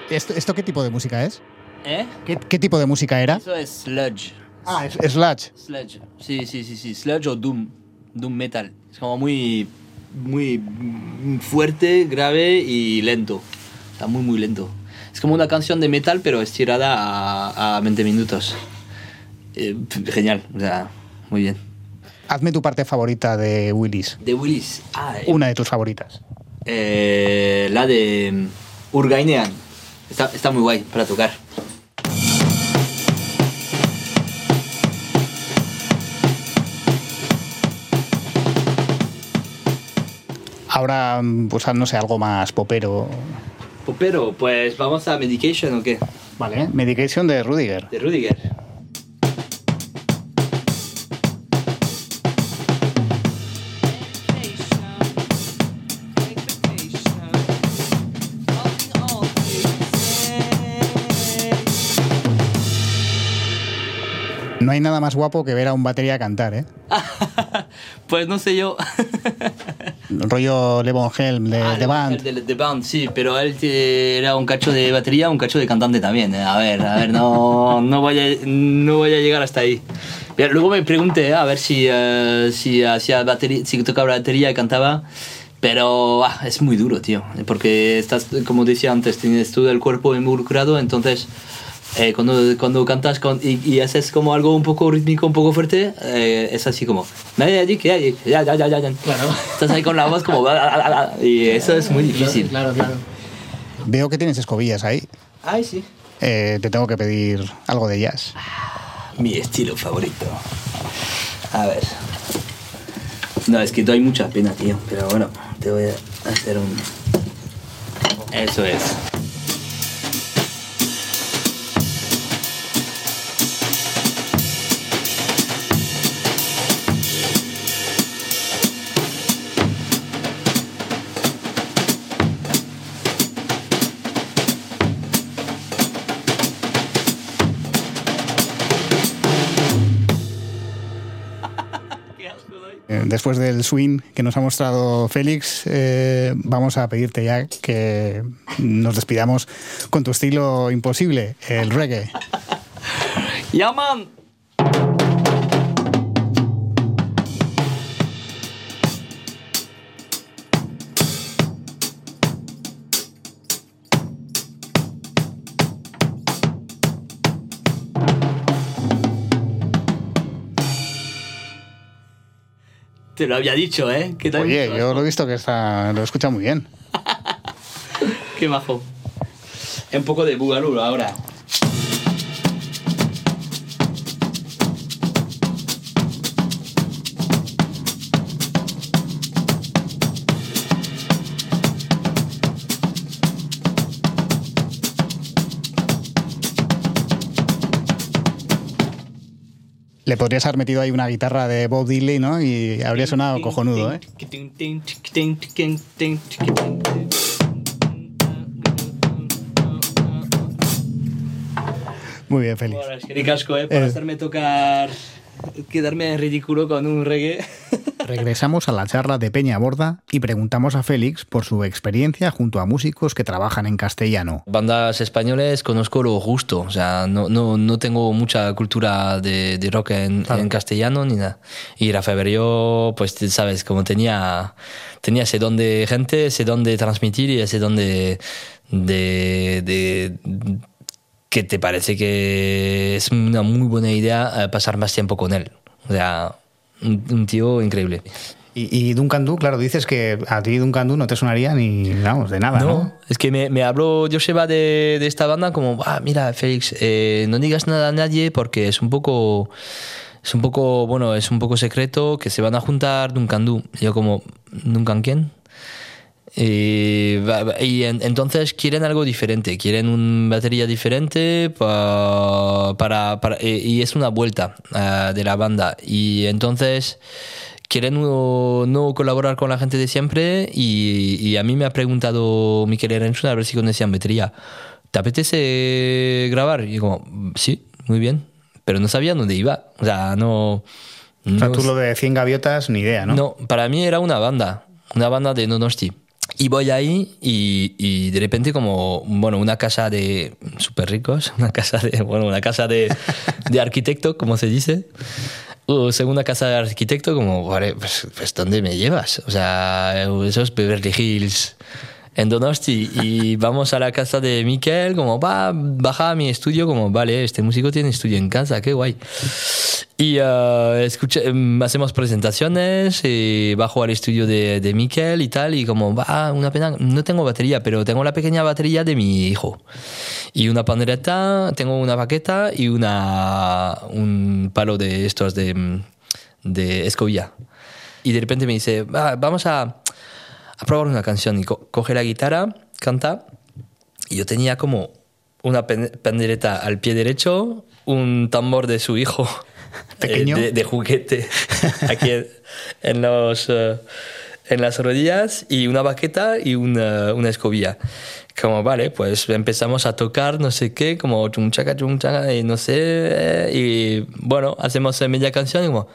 ¿Esto, esto qué tipo de música es?
¿Eh?
¿Qué, qué tipo de música era?
Eso es sludge.
Ah, es Sludge.
Sludge. Sí, sí, sí, sí. Sludge o Doom. Doom metal. Es como muy. Muy fuerte, grave y lento. Sea, muy, muy lento. Es como una canción de metal, pero estirada a, a 20 minutos. Eh, genial. O sea, muy bien.
Hazme tu parte favorita de Willis.
De Willis. Ah, eh,
Una de tus favoritas.
eh, la de Urgainean. Está, está muy guay para tocar.
Ahora, pues no sé, algo más popero.
Pero, pues vamos a Medication o qué?
Vale. Medication de Rudiger.
De Rudiger.
No hay nada más guapo que ver a un batería cantar, ¿eh? [LAUGHS]
pues no sé yo. [LAUGHS]
Rollo Levon Helm de,
Ah,
de Band.
el De, de Band, sí, pero él era un cacho de batería, un cacho de cantante también. eh. A ver, a ver, no, [LAUGHS] no, voy, a, no voy a llegar hasta ahí. Pero luego me pregunté eh, a ver si, eh, si hacía batería, si tocaba batería y cantaba. Pero ah, es muy duro, tío. Porque estás, como decía antes, tienes todo el cuerpo involucrado, entonces eh, cuando, cuando cantas con, y, y haces como algo un poco rítmico, un poco fuerte, eh, es así como... Ya. Estás ahí con la voz como... Y [LAUGHS] eso es muy difícil.
Claro, claro.
Veo que tienes escobillas ahí.
Ay, sí.
Eh, te tengo que pedir algo de jazz.
Mi estilo favorito. A ver. No, es que doy mucha pena, tío. Pero bueno, te voy a hacer un... Eso es.
Después del swing que nos ha mostrado Félix, eh, vamos a pedirte ya que nos despidamos con tu estilo imposible, el reggae.
¡Ya, Te lo había dicho, ¿eh? ¿Qué tal?
Oye, yo lo he visto que está, lo escucha muy bien. [LAUGHS]
Qué majo. Un poco de bugalú ahora.
Le podrías haber metido ahí una guitarra de Bob Dylan, ¿no? Y habría sonado cojonudo, ¿eh? Muy bien, Félix.
Bueno, es que ni casco, ¿eh? Por
Eh.
hacerme tocar... Quedarme en ridículo con un reggae.
Regresamos a la charla de Peña Borda y preguntamos a Félix por su experiencia junto a músicos que trabajan en castellano.
Bandas españoles conozco lo justo, o sea, no, no, no tengo mucha cultura de, de rock en, en castellano ni nada. Y Rafa Berrio, pues sabes, como tenía, tenía ese don de gente, ese don de transmitir y ese don de, de, de- que te parece que es una muy buena idea eh, pasar más tiempo con él. O sea, un, tío increíble.
Y, y Duncan Du, claro, dices que a ti Duncan Du no te sonaría ni, vamos, de nada, ¿no?
No, es que me, me habló Joseba de, de esta banda como, ah, mira, Félix, eh, no digas nada a nadie porque es un poco... es un poco, bueno, es un poco secreto que se van a juntar Duncan Du. Yo como, ¿Duncan quién? Y, va- y en- entonces quieren algo diferente, quieren una batería diferente pa- para, para- y y es una vuelta ah, de la banda. Y entonces quieren no, no colaborar con la gente de siempre y, y a mí me ha preguntado Miquel Erenchun a ver si conocían batería. ¿Te apetece grabar? Y como, sí, muy bien, pero no sabía dónde iba. O sea, no...
O sea,
no
tú lo de 100 gaviotas, ni idea, ¿no?
no, para mí era una banda, una banda de Donosti. Y voy ahí y, y de repente como, bueno, una casa de súper ricos, [LAUGHS] una casa de, bueno, una casa de, de arquitecto, como se dice. O segunda casa de arquitecto, como, vale, pues, pues ¿dónde me llevas? O sea, esos Beverly Hills en Donosti y vamos a la casa de Miquel, como, va, baja a mi estudio, como, vale, este músico tiene estudio en casa, qué guay. Y eh, escucha- em, hacemos presentaciones, y bajo al estudio de, de Miquel y tal, y como, va, una pena, no tengo batería, pero tengo la pequeña batería de mi hijo. Y una pandereta, tengo una baqueta y una, un palo de estos de, de escobilla. Y de repente me dice, "Va, vamos a, a probar una canción. Y co- coge la guitarra, canta, y yo tenía como una pandereta al pie derecho, un tambor de su hijo [LAUGHS]
Pequeño.
eh, de, de juguete [LAUGHS] aquí en, en los, eh, en las rodillas y una baqueta y una, una escobilla. Como, vale, pues empezamos a tocar, no sé qué, como chum chaca, chum chaca, y no sé, eh, y bueno, hacemos media canción y como,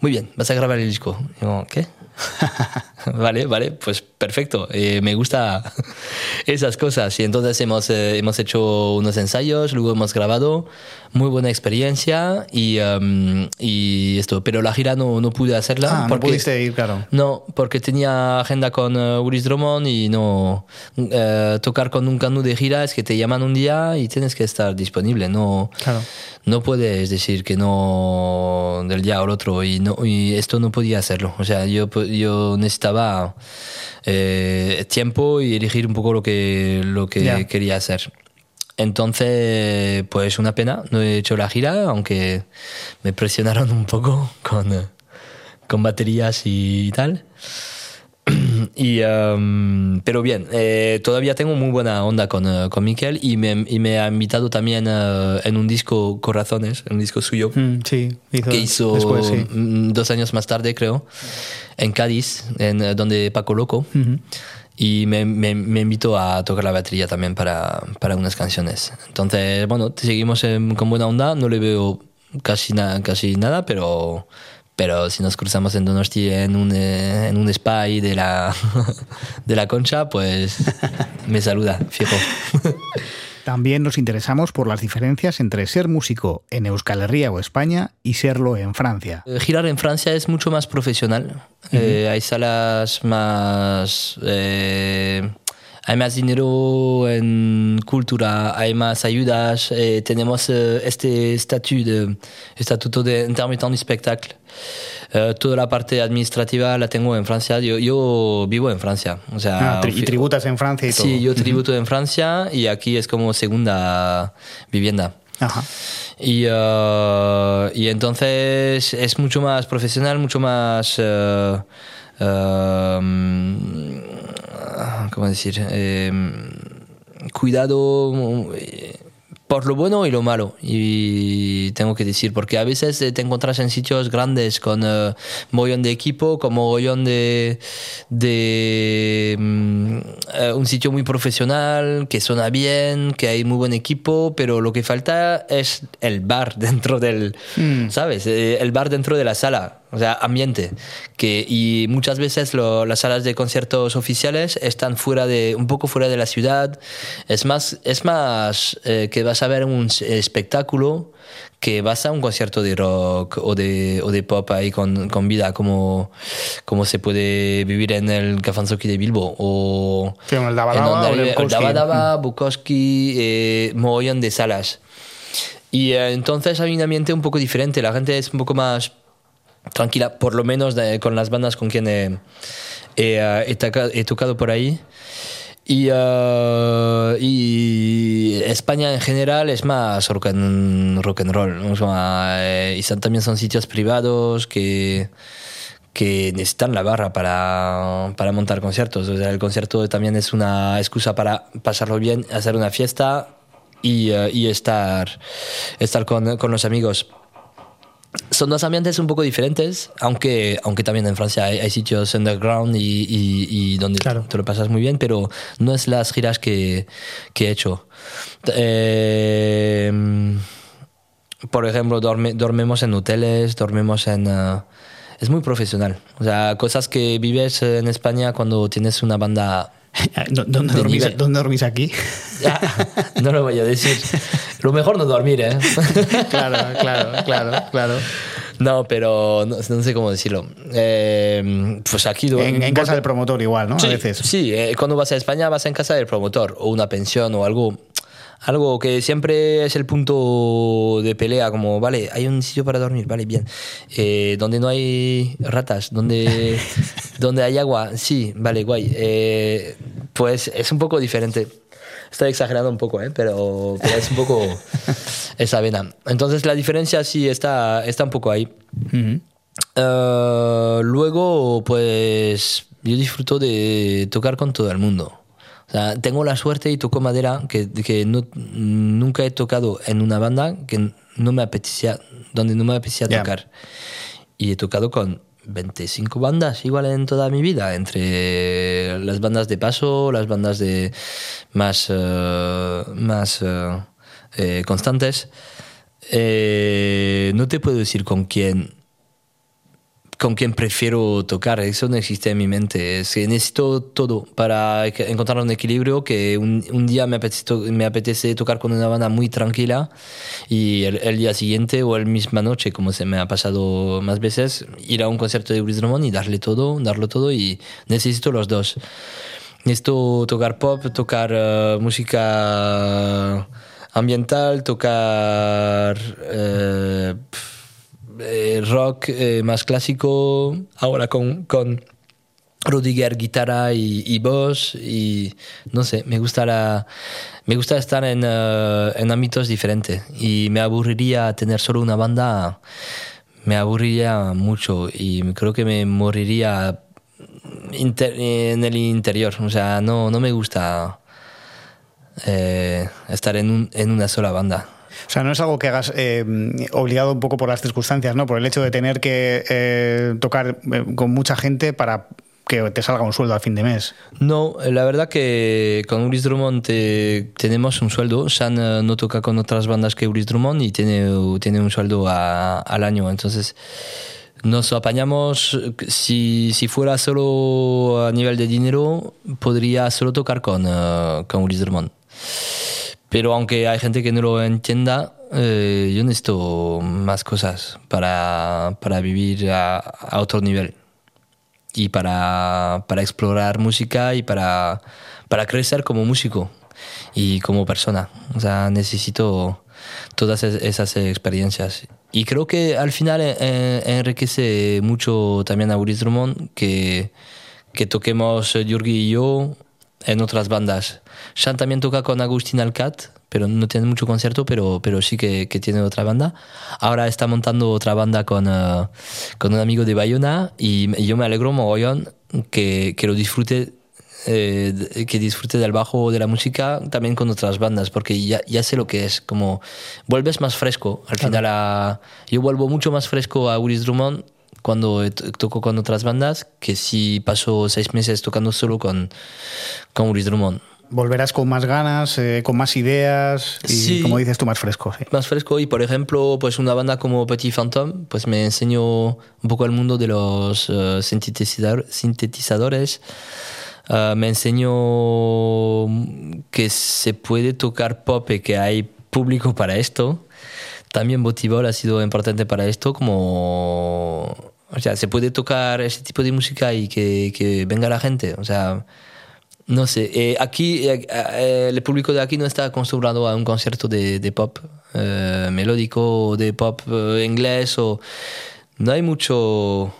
muy bien, vas a grabar el disco. Y como, ¿qué? [LAUGHS] vale, vale, pues perfecto. Eh, me gusta [LAUGHS] esas cosas. Y entonces hemos, eh, hemos hecho unos ensayos, luego hemos grabado. Muy buena experiencia y, um, y esto. Pero la gira no, no pude hacerla.
Ah, no
porque,
pudiste ir, claro.
No, porque tenía agenda con uh, Ulis Drummond y no. tocar con un canu de gira es que te llaman un día y tienes que estar disponible. No,
Claro.
No puedes decir que no del día al otro y, no, y esto no podía hacerlo. O sea, yo, po- yo necesitaba eh, tiempo y elegir un poco lo que, lo que quería hacer. Entonces, pues una pena, no he hecho la gira, aunque me presionaron un poco con, con baterías y tal. [CLEARS THROAT] Y, um, pero bien, eh, todavía tengo muy buena onda con, eh, con Miquel y me, y me ha invitado también eh, en un disco Corazones, un disco suyo
Mm, sí, hizo,
que hizo
después, sí.
mm, dos años más tarde, creo, en Cádiz, en donde Paco Loco. Y me, me, me invitó a tocar la batería también para, para unas canciones. Entonces, bueno, seguimos en- con buena onda. No le veo casi, na- casi nada, pero, pero si nos cruzamos en Donosti en un, eh, en un spa ahí de la, [LAUGHS] de la concha, pues me saluda, fijo. [LAUGHS]
También nos interesamos por las diferencias entre ser músico en Euskal Herria o España y serlo en Francia.
Eh, Girar en Francia es mucho más profesional. Eh, hay salas más... eh, hay más dinero en cultura, hay más ayudas. eh, tenemos eh, este estatu de, estatuto de intermitente de espectáculo. Eh, toda la parte administrativa la tengo en Francia. Yo, yo vivo en Francia. O sea,
Ah, tri- y tributas en Francia y todo.
Sí, yo tributo en Francia y aquí es como segunda vivienda.
Ajá.
Y, eh, y entonces es mucho más profesional, mucho más... eh, eh, ¿Cómo decir? Eh, cuidado eh, por lo bueno y lo malo. Y tengo que decir, porque a veces eh, te encuentras en sitios grandes con eh, mogollón de equipo, con mogollón de, de mm, eh, un sitio muy profesional, que suena bien, que hay muy buen equipo, pero lo que falta es el bar [LAUGHS] dentro del, ¿sabes? Eh, el bar dentro de la sala. O sea, ambiente. Que, y muchas veces lo- las salas de conciertos oficiales están fuera de, un poco fuera de la ciudad. Es más, es más eh, que vas a ver un espectáculo que vas a un concierto de rock o de, o de pop ahí con, con vida, como, como se puede vivir en el Cafanzoki de Bilbo. O
Sí, en el Daba
en
el
hay- el
Bukowski.
Eh, mogollón de salas. Y eh, entonces hay un ambiente un poco diferente, la gente es un poco más tranquila, por lo menos con las bandas con quien he, he, he toca- he tocado por ahí. Y, eh, y España en general es más rock and, rock and roll. eh, y son- también son sitios privados que, que necesitan la barra para, para montar conciertos. O sea, el concierto también es una excusa para pasarlo bien, hacer una fiesta y, eh, y estar, estar con, con los amigos. Son dos ambientes un poco diferentes, aunque, aunque también en Francia hay, hay sitios underground y, y- y donde
Claro.
te lo pasas muy bien, pero no es las giras que, que he hecho. Eh, por ejemplo, dorme- dormimos en hoteles, dormimos en... eh, es muy profesional. O sea, cosas que vives en España cuando tienes una banda... [LAUGHS]
¿Dó- ¿Dónde,
De
dormís, dónde dormís aquí? [LAUGHS]
Ah, no lo voy a decir. Lo mejor no dormir, ¿eh? [LAUGHS]
claro, claro, claro, claro.
No, pero no, no sé cómo decirlo. Eh, pues aquí...
En, en casa del promotor igual, ¿no?
Sí,
a veces.
sí, eh, cuando vas a España vas en casa del promotor o una pensión o algo. Algo que siempre es el punto de pelea, como, vale, hay un sitio para dormir, vale, bien. Eh, donde no hay ratas, donde, [LAUGHS] donde hay agua, sí, vale, guay. Eh, pues es un poco diferente. Estoy exagerando un poco, ¿eh? pero, pero es un poco [LAUGHS] esa vena. Entonces la diferencia sí está, está un poco ahí. Eh, luego, pues yo disfruto de tocar con todo el mundo. O sea, tengo la suerte y toco madera que, que no, nunca he tocado en una banda que no me apetecía, donde no me apetecía tocar. Y he tocado con 25 bandas igual en toda mi vida, entre las bandas de paso, las bandas de más, eh, más eh, eh, constantes. Eh, no te puedo decir con quién con quién prefiero tocar, eso no existe en mi mente. Es que necesito todo para encontrar un equilibrio que un, un día me apetece, me apetece tocar con una banda muy tranquila y el, el día siguiente o el misma noche, como se me ha pasado más veces, ir a un concierto de Bruce Drummond y darle todo, darlo todo y necesito los dos. Necesito tocar pop, tocar eh, música ambiental, tocar eh, pf, eh, rock eh, más clásico, ahora con, con Rudiger guitarra y, voz y no sé, me gusta la, me gusta estar en, eh, en ámbitos diferentes y me aburriría tener solo una banda, me aburriría mucho y creo que me moriría en el interior, o sea, no, no me gusta estar en, un- en una sola banda.
O sea, no es algo que hagas eh, obligado un poco por las circunstancias, ¿no? Por el hecho de tener que eh, tocar eh, con mucha gente para que te salga un sueldo al fin de mes.
No, la verdad que con Ulis Drummond eh, tenemos un sueldo. Sean eh, no toca con otras bandas que Ulis Drummond y tiene, tiene un sueldo a- al año. Entonces nos apañamos. Si, si fuera solo a nivel de dinero, podría solo tocar con, con Ulis Drummond. Pero aunque hay gente que no lo entienda, eh, yo necesito más cosas para, para vivir a, a otro nivel y para, para explorar música y para, para crecer como músico y como persona. O sea, necesito todas es- esas experiencias. Y creo que al final eh, eh, enriquece mucho también a Ulis Drummond que, que toquemos eh, Yurgi y yo en otras bandas. Sean también toca con Agustín Alcat, pero no tiene mucho concierto, pero, pero sí que, que tiene otra banda. Ahora está montando otra banda con, eh, con un amigo de Bayona y yo me alegro mogollón que, que lo disfrute. eh, que disfrute del bajo de la música también con otras bandas porque ya, ya sé lo que es como vuelves más fresco al final a- yo vuelvo mucho más fresco a Willis Drummond cuando to- toco con otras bandas que si paso seis meses tocando solo con, con Willis Drummond.
Volverás con más ganas, eh, con más ideas y,
Sí.
como dices tú, más fresco. sí.
Más fresco y por ejemplo pues una banda como Petit Phantom pues me enseñó un poco el mundo de los eh, sintetizador- sintetizadores. Eh, me enseñó que se puede tocar pop y que hay público para esto. También Botibol ha sido importante para esto, como. O sea, se puede tocar ese tipo de música y que, que venga la gente. O sea, no sé. eh, aquí, eh, eh, el público de aquí no está acostumbrado a un concierto de, de pop eh, melódico de pop inglés. O, no hay mucho.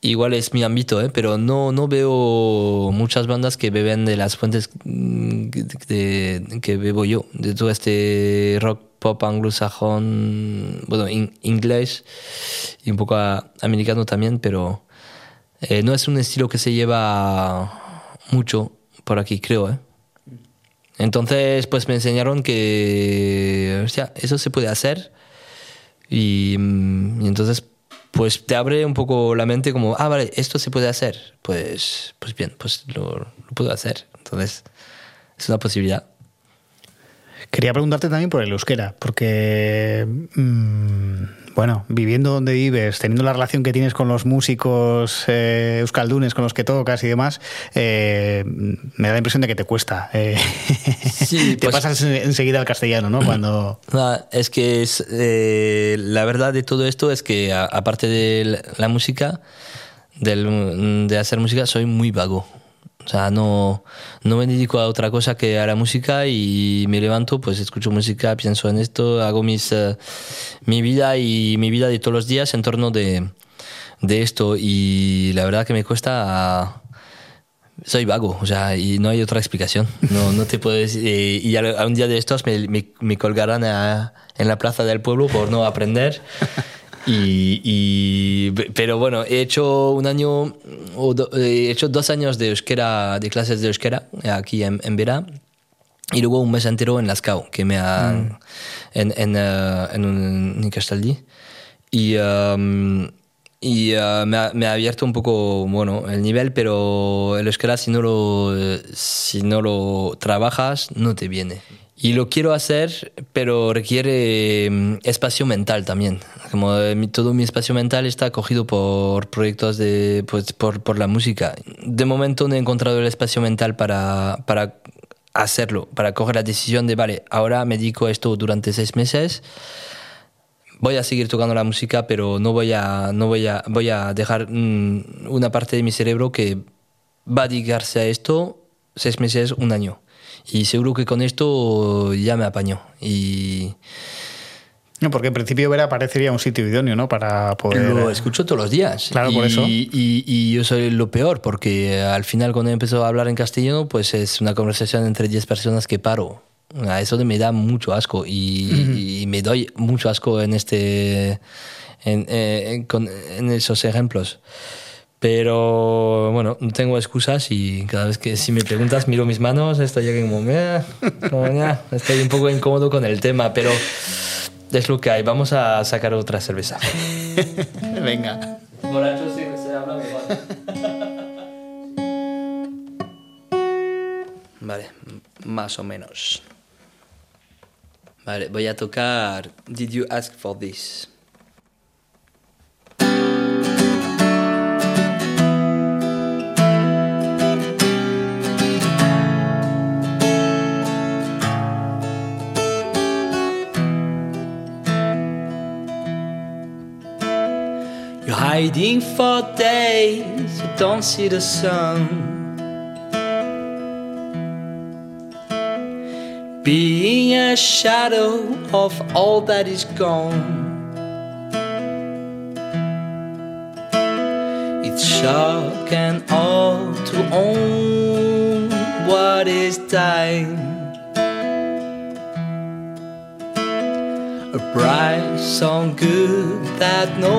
igual es mi ámbito, pero no, no veo muchas bandas que beben de las fuentes mm, de- que bebo yo, de todo este rock pop anglosajón, bueno, in- inglés y un poco a- americano también, pero eh, no es un estilo que se lleva mucho por aquí, creo. ¿eh? Entonces, pues me enseñaron que, eso se puede hacer. Y, mm, y entonces, pues te abre un poco la mente como, ah, vale, esto se puede hacer. Pues, pues bien, pues lo, lo puedo hacer. Entonces, es una posibilidad.
Quería preguntarte también por el euskera, porque, mm, bueno, viviendo donde vives, teniendo la relación que tienes con los músicos eh, euskaldunes con los que tocas y demás, eh, me da la impresión de que te cuesta. eh.
Sí, [LAUGHS]
te
pues-
pasas en- enseguida al castellano, ¿no? Cuando... [CLEARS THROAT]
Es que es, eh, la verdad de todo esto es que aparte de la- la música, del- de hacer música, soy muy vago. O sea, no, no me dedico a otra cosa que a la música y me levanto, pues escucho música, pienso en esto, hago mis, eh, mi vida y mi vida de todos los días en torno de, de esto y la verdad que me cuesta soy vago, o sea, y no hay otra explicación. No, no te puedes. eh, y a, un día de estos me, me, colgarán en la plaza del pueblo por no aprender. Y, y- pero bueno, he hecho un año, o do- he hecho dos años de euskera, de clases de euskera aquí en, en Vera. Y luego un mes entero en Lascaux, que me ha. en, en, eh, en, un, en Castaldi. Y, um, y uh, me, ha, me ha abierto un poco bueno, el nivel, pero el euskera, si no, lo, si no lo trabajas, no te viene. Y lo quiero hacer, pero requiere mm, espacio mental también. Como eh, todo mi espacio mental está cogido por proyectos de, pues, por, por la música. De momento no he encontrado el espacio mental para, para hacerlo, para coger la decisión de, vale, ahora me dedico a esto durante seis meses voy a seguir tocando la música, pero no voy a, no voy a, voy a dejar mm, una parte de mi cerebro que va a dedicarse a esto seis meses, un año. Y seguro que con esto ya me apañó. Y
No, porque en principio Vera parecería un sitio idóneo, ¿no? Para poder...
lo escucho todos los días.
Claro,
y,
por eso.
Y, y yo soy lo peor, porque al final cuando empezó a hablar en castellano, pues es una conversación entre 10 personas que paro. A eso me da mucho asco y, y me doy mucho asco en este en, eh, en- con- en esos ejemplos. Pero bueno, no tengo excusas y cada vez que si me preguntas miro mis manos, estoy aquí como, "Meh", como, "Ya", estoy un poco incómodo con el tema, pero es lo que hay. Vamos a sacar otra cerveza. [LAUGHS]
Venga.
Sí se habla. Vale, más o menos. Vale, voy a tocar Did You Ask for This? You're hiding for days, you don't see the sun. Being a shadow of all that is gone. It's shock and awe to own what is dying. A bright song good that no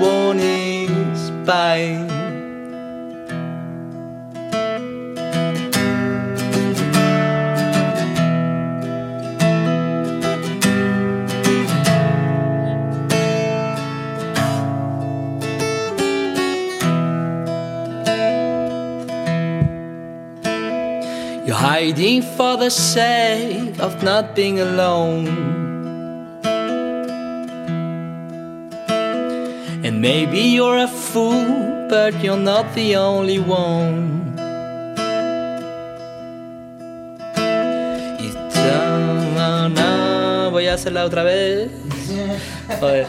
one is buying. You're hiding for the sake of not being alone. Maybe you're a fool, but you're not the only one. Y na- voy a hacerla otra vez. Joder.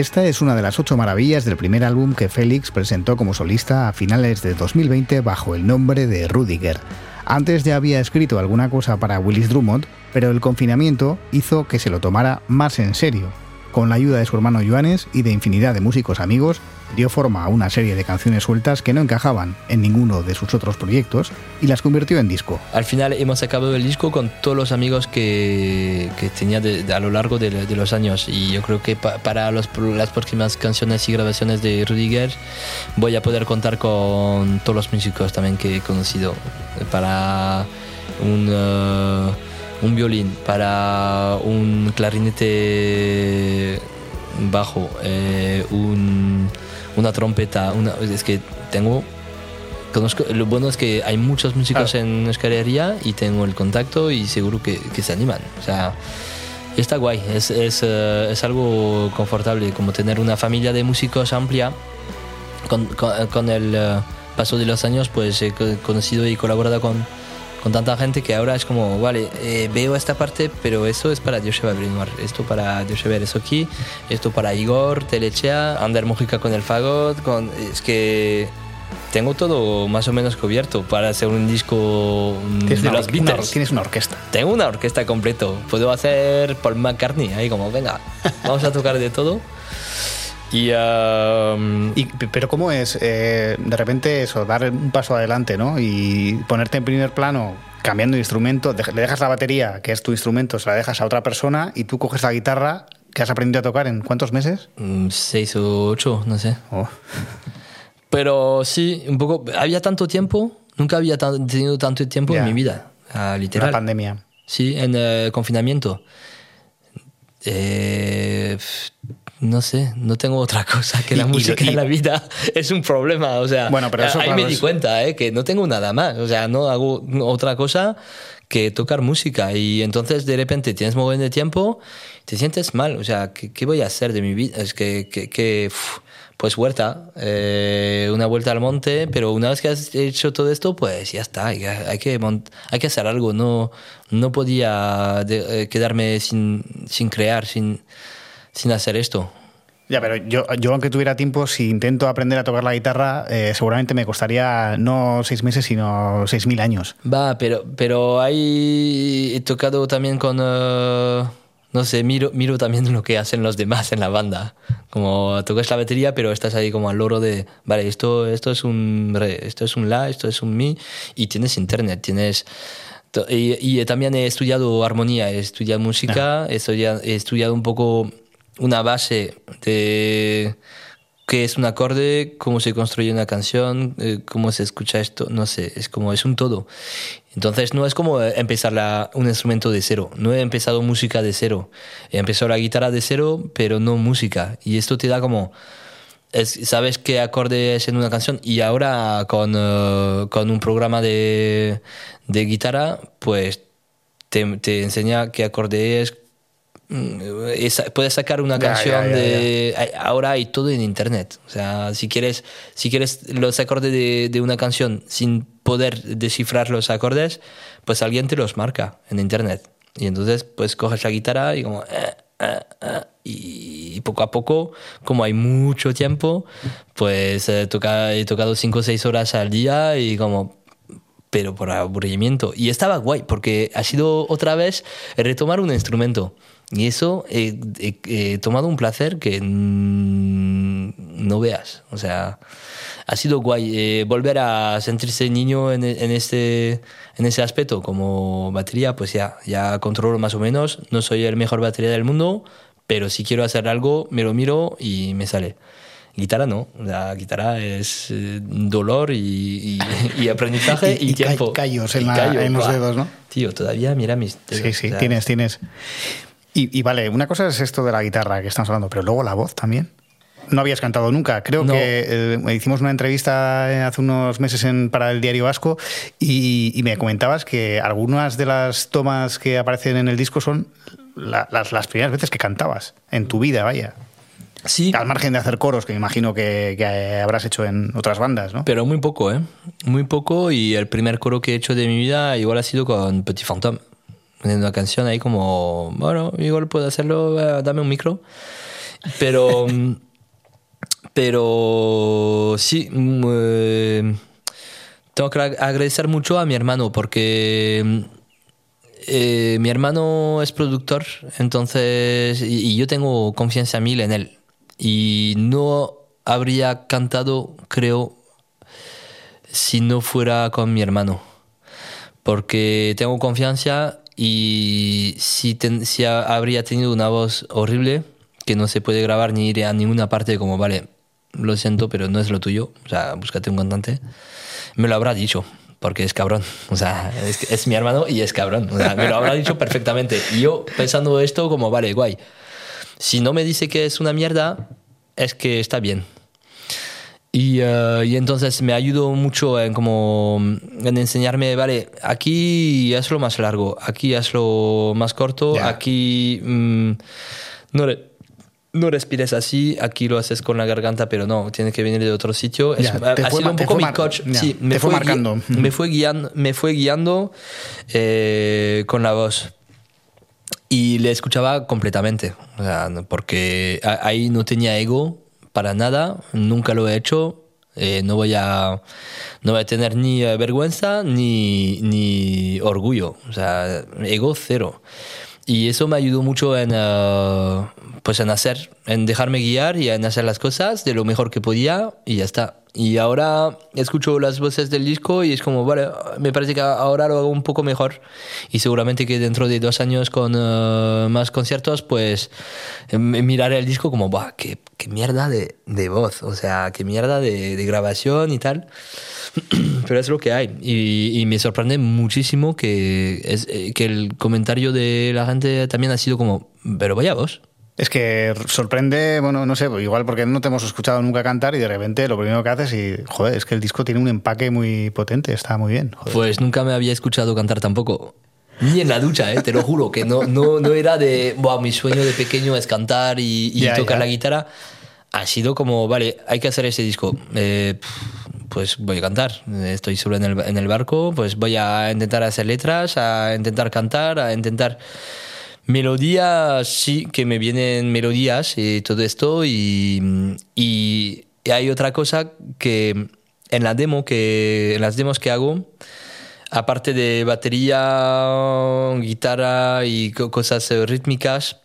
Esta es una de las ocho maravillas del primer álbum que Félix presentó como solista a finales de 2020 bajo el nombre de Rudiger. Antes ya había escrito alguna cosa para Willis Drummond, pero el confinamiento hizo que se lo tomara más en serio. Con la ayuda de su hermano Joanes y de infinidad de músicos amigos, dio forma a una serie de canciones sueltas que no encajaban en ninguno de sus otros proyectos y las convirtió en disco.
Al final hemos acabado el disco con todos los amigos que, tenía a lo largo de, los años y yo creo que pa- para los- las próximas canciones y grabaciones de Rudiger voy a poder contar con todos los músicos también que he conocido para un, eh, violín, para un clarinete bajo, eh, un- una trompeta, una, es que tengo Conozco, lo bueno es que hay muchos músicos en Euskal Herria y tengo el contacto y seguro que, que se animan. O sea, está guay, es, es, eh, es algo confortable como tener una familia de músicos amplia. Con, con- con el eh, paso de los años pues he co- conocido y colaborado con, con tanta gente que ahora es como, vale, eh, veo esta parte, pero eso es para Joseba Brinoir, esto para Joseba Esoki, esto para Igor, Telechea, Ander Mujica con el fagot, con, es que tengo todo más o menos cubierto para hacer un disco mm,
Tienes
de
una,
los
una
Beatles.
tienes una orquesta.
Tengo una orquesta completo. Puedo hacer Paul McCartney ahí como, venga, vamos a tocar de todo. Y, um,
Y- pero ¿cómo es eh, de repente eso, dar un paso adelante, ¿no? Y ponerte en primer plano cambiando de instrumento, le dejas la batería, que es tu instrumento, se la dejas a otra persona y tú coges la guitarra que has aprendido a tocar en cuántos meses?
mm, seis o ocho, no sé.
Oh.
Pero sí, un poco. Había tanto tiempo, nunca había tenido tanto tiempo en mi vida,
La
literal.
pandemia.
Sí, en eh, confinamiento. Eh, no sé, no tengo otra cosa que la
y-
música
y-
en la vida. [LAUGHS] Es un problema, o sea.
Bueno, pero eso,
ahí
claro,
me di
es-
cuenta, eh, que no tengo nada más. O sea, no hago otra cosa que tocar música. Y entonces de repente tienes muy buen de tiempo, te sientes mal. O sea, ¿qué, qué voy a hacer de mi vida? Es que, que, que, uf, pues huerta, eh, una vuelta al monte, pero una vez que has hecho todo esto, pues ya está, hay que, hay que, hay que hacer algo, no, no podía de- eh, quedarme sin, sin crear, sin, sin hacer esto.
Ya, pero yo, yo aunque tuviera tiempo, si intento aprender a tocar la guitarra, eh, seguramente me costaría no seis meses, sino seis mil años.
Va, pero, pero ahí he tocado también con... eh, no sé, miro, miro también lo que hacen los demás en la banda. Como tocas la batería, pero estás ahí como al loro de, vale, esto, esto es un re, esto es un la, esto es un mi, y tienes internet, tienes... Y, y también he estudiado armonía, he estudiado música, he, estudiado, he estudiado un poco una base de qué es un acorde, cómo se construye una canción, eh, cómo se escucha esto, no sé, es como es un todo. Entonces no es como empezar la- un instrumento de cero, no he empezado música de cero, he empezado la guitarra de cero, pero no música. Y esto te da como, es- sabes qué acorde es en una canción y ahora con, eh, con un programa de, de guitarra, pues te, te enseña qué acorde es. Mm, es- Puedes sacar una canción
ya, ya,
de ahora hay todo en internet o sea si quieres si quieres los acordes de, de una canción sin poder descifrar los acordes pues alguien te los marca en internet y entonces pues coges la guitarra y como eh, eh, eh, y poco a poco como hay mucho tiempo pues eh, toca, he tocado 5 o 6 horas al día y como pero por aburrimiento. Y estaba guay, porque ha sido otra vez retomar un instrumento. Y eso he, he- he tomado un placer que no veas. O sea, ha sido guay eh, volver a sentirse niño en, en este, en ese aspecto. Como batería, pues ya, ya controlo más o menos. No soy el mejor batería del mundo, pero si quiero hacer algo, me lo miro y me sale. Guitarra no, la guitarra es eh, dolor y, y- y [LAUGHS] aprendizaje y,
Y-
tiempo.
callos en la- en los dedos, ¿no?
Tío, todavía mira mis dedos.
Sí, sí,
o sea,
tienes, tienes. Y, y vale, una cosa es esto de la guitarra que estamos hablando, pero luego la voz también. No habías cantado nunca. Creo
No.
que eh, hicimos una entrevista eh, hace unos meses en, para el Diario Vasco y, y me comentabas que algunas de las tomas que aparecen en el disco son la- las, las primeras veces que cantabas en tu vida, vaya.
Sí,
Al margen de hacer coros, que me imagino que, que habrás hecho en otras bandas, ¿no?
pero muy poco, ¿eh? Muy poco y el primer coro que he hecho de mi vida igual ha sido con Petit Fantôme. En una canción ahí como, bueno, igual puedo hacerlo, dame un micro. Pero, [LAUGHS] mm, pero sí, mm, eh, tengo que ag- agradecer mucho a mi hermano porque mm, eh, mi hermano es productor, entonces, y, y yo tengo confianza mil en él. Y no habría cantado, creo, si no fuera con mi hermano. Porque tengo confianza y si, ten- si ha- habría tenido una voz horrible que no se puede grabar ni ir a ninguna parte como, vale, lo siento, pero no es lo tuyo, o sea, búscate un cantante, me lo habrá dicho. Porque es cabrón, o sea, es, es mi hermano y es cabrón, o sea, me lo habrá dicho perfectamente. Y yo pensando esto como, vale, guay, si no me dice que es una mierda, es que está bien. Y, eh, y entonces me ayudó mucho en, como, en enseñarme, vale, aquí hazlo más largo, aquí hazlo más corto, aquí mm, no, re- no respires así, aquí lo haces con la garganta, pero no, tiene que venir de otro sitio. Es-
te
ha
fue
sido un poco mi coach. sí,
te fue
gui-
marcando.
me fue guiando, me fue guiando eh, con la voz y le escuchaba completamente, o sea, no- porque ahí no tenía ego para nada, nunca lo he hecho, eh, no, voy a, no voy a tener ni vergüenza ni, ni orgullo, o sea, ego cero. Y eso me ayudó mucho en, eh, pues en hacer, en dejarme guiar y en hacer las cosas de lo mejor que podía y ya está. Y ahora escucho las voces del disco y es como, vale, me parece que ahora lo hago un poco mejor. Y seguramente que dentro de dos años con eh, más conciertos, pues eh, miraré el disco como, ¡buah, qué, qué mierda de, de voz! O sea, qué mierda de, de grabación y tal. [CLEARS THROAT] Pero es lo que hay. Y, y me sorprende muchísimo que, es, eh, que el comentario de la gente también ha sido como, pero vaya vos.
Es que sorprende, bueno, no sé, igual porque no te hemos escuchado nunca cantar y de repente lo primero que haces y, joder, es que el disco tiene un empaque muy potente, está muy bien. joder.
Pues nunca me había escuchado cantar tampoco. Ni en la ducha, ¿eh? te lo juro, que no, no, no era de, Buah, mi sueño de pequeño es cantar y, y
Ya,
tocar
ya.
la guitarra. Ha sido como, vale, hay que hacer ese disco. Eh, pues voy a cantar. Estoy solo en el, en el barco, pues voy a intentar hacer letras, a intentar cantar, a intentar... Melodías, sí, que me vienen melodías y todo esto. Y, y hay otra cosa que en la demo, que en las demos que hago, aparte de batería, guitarra y co- cosas eh, rítmicas,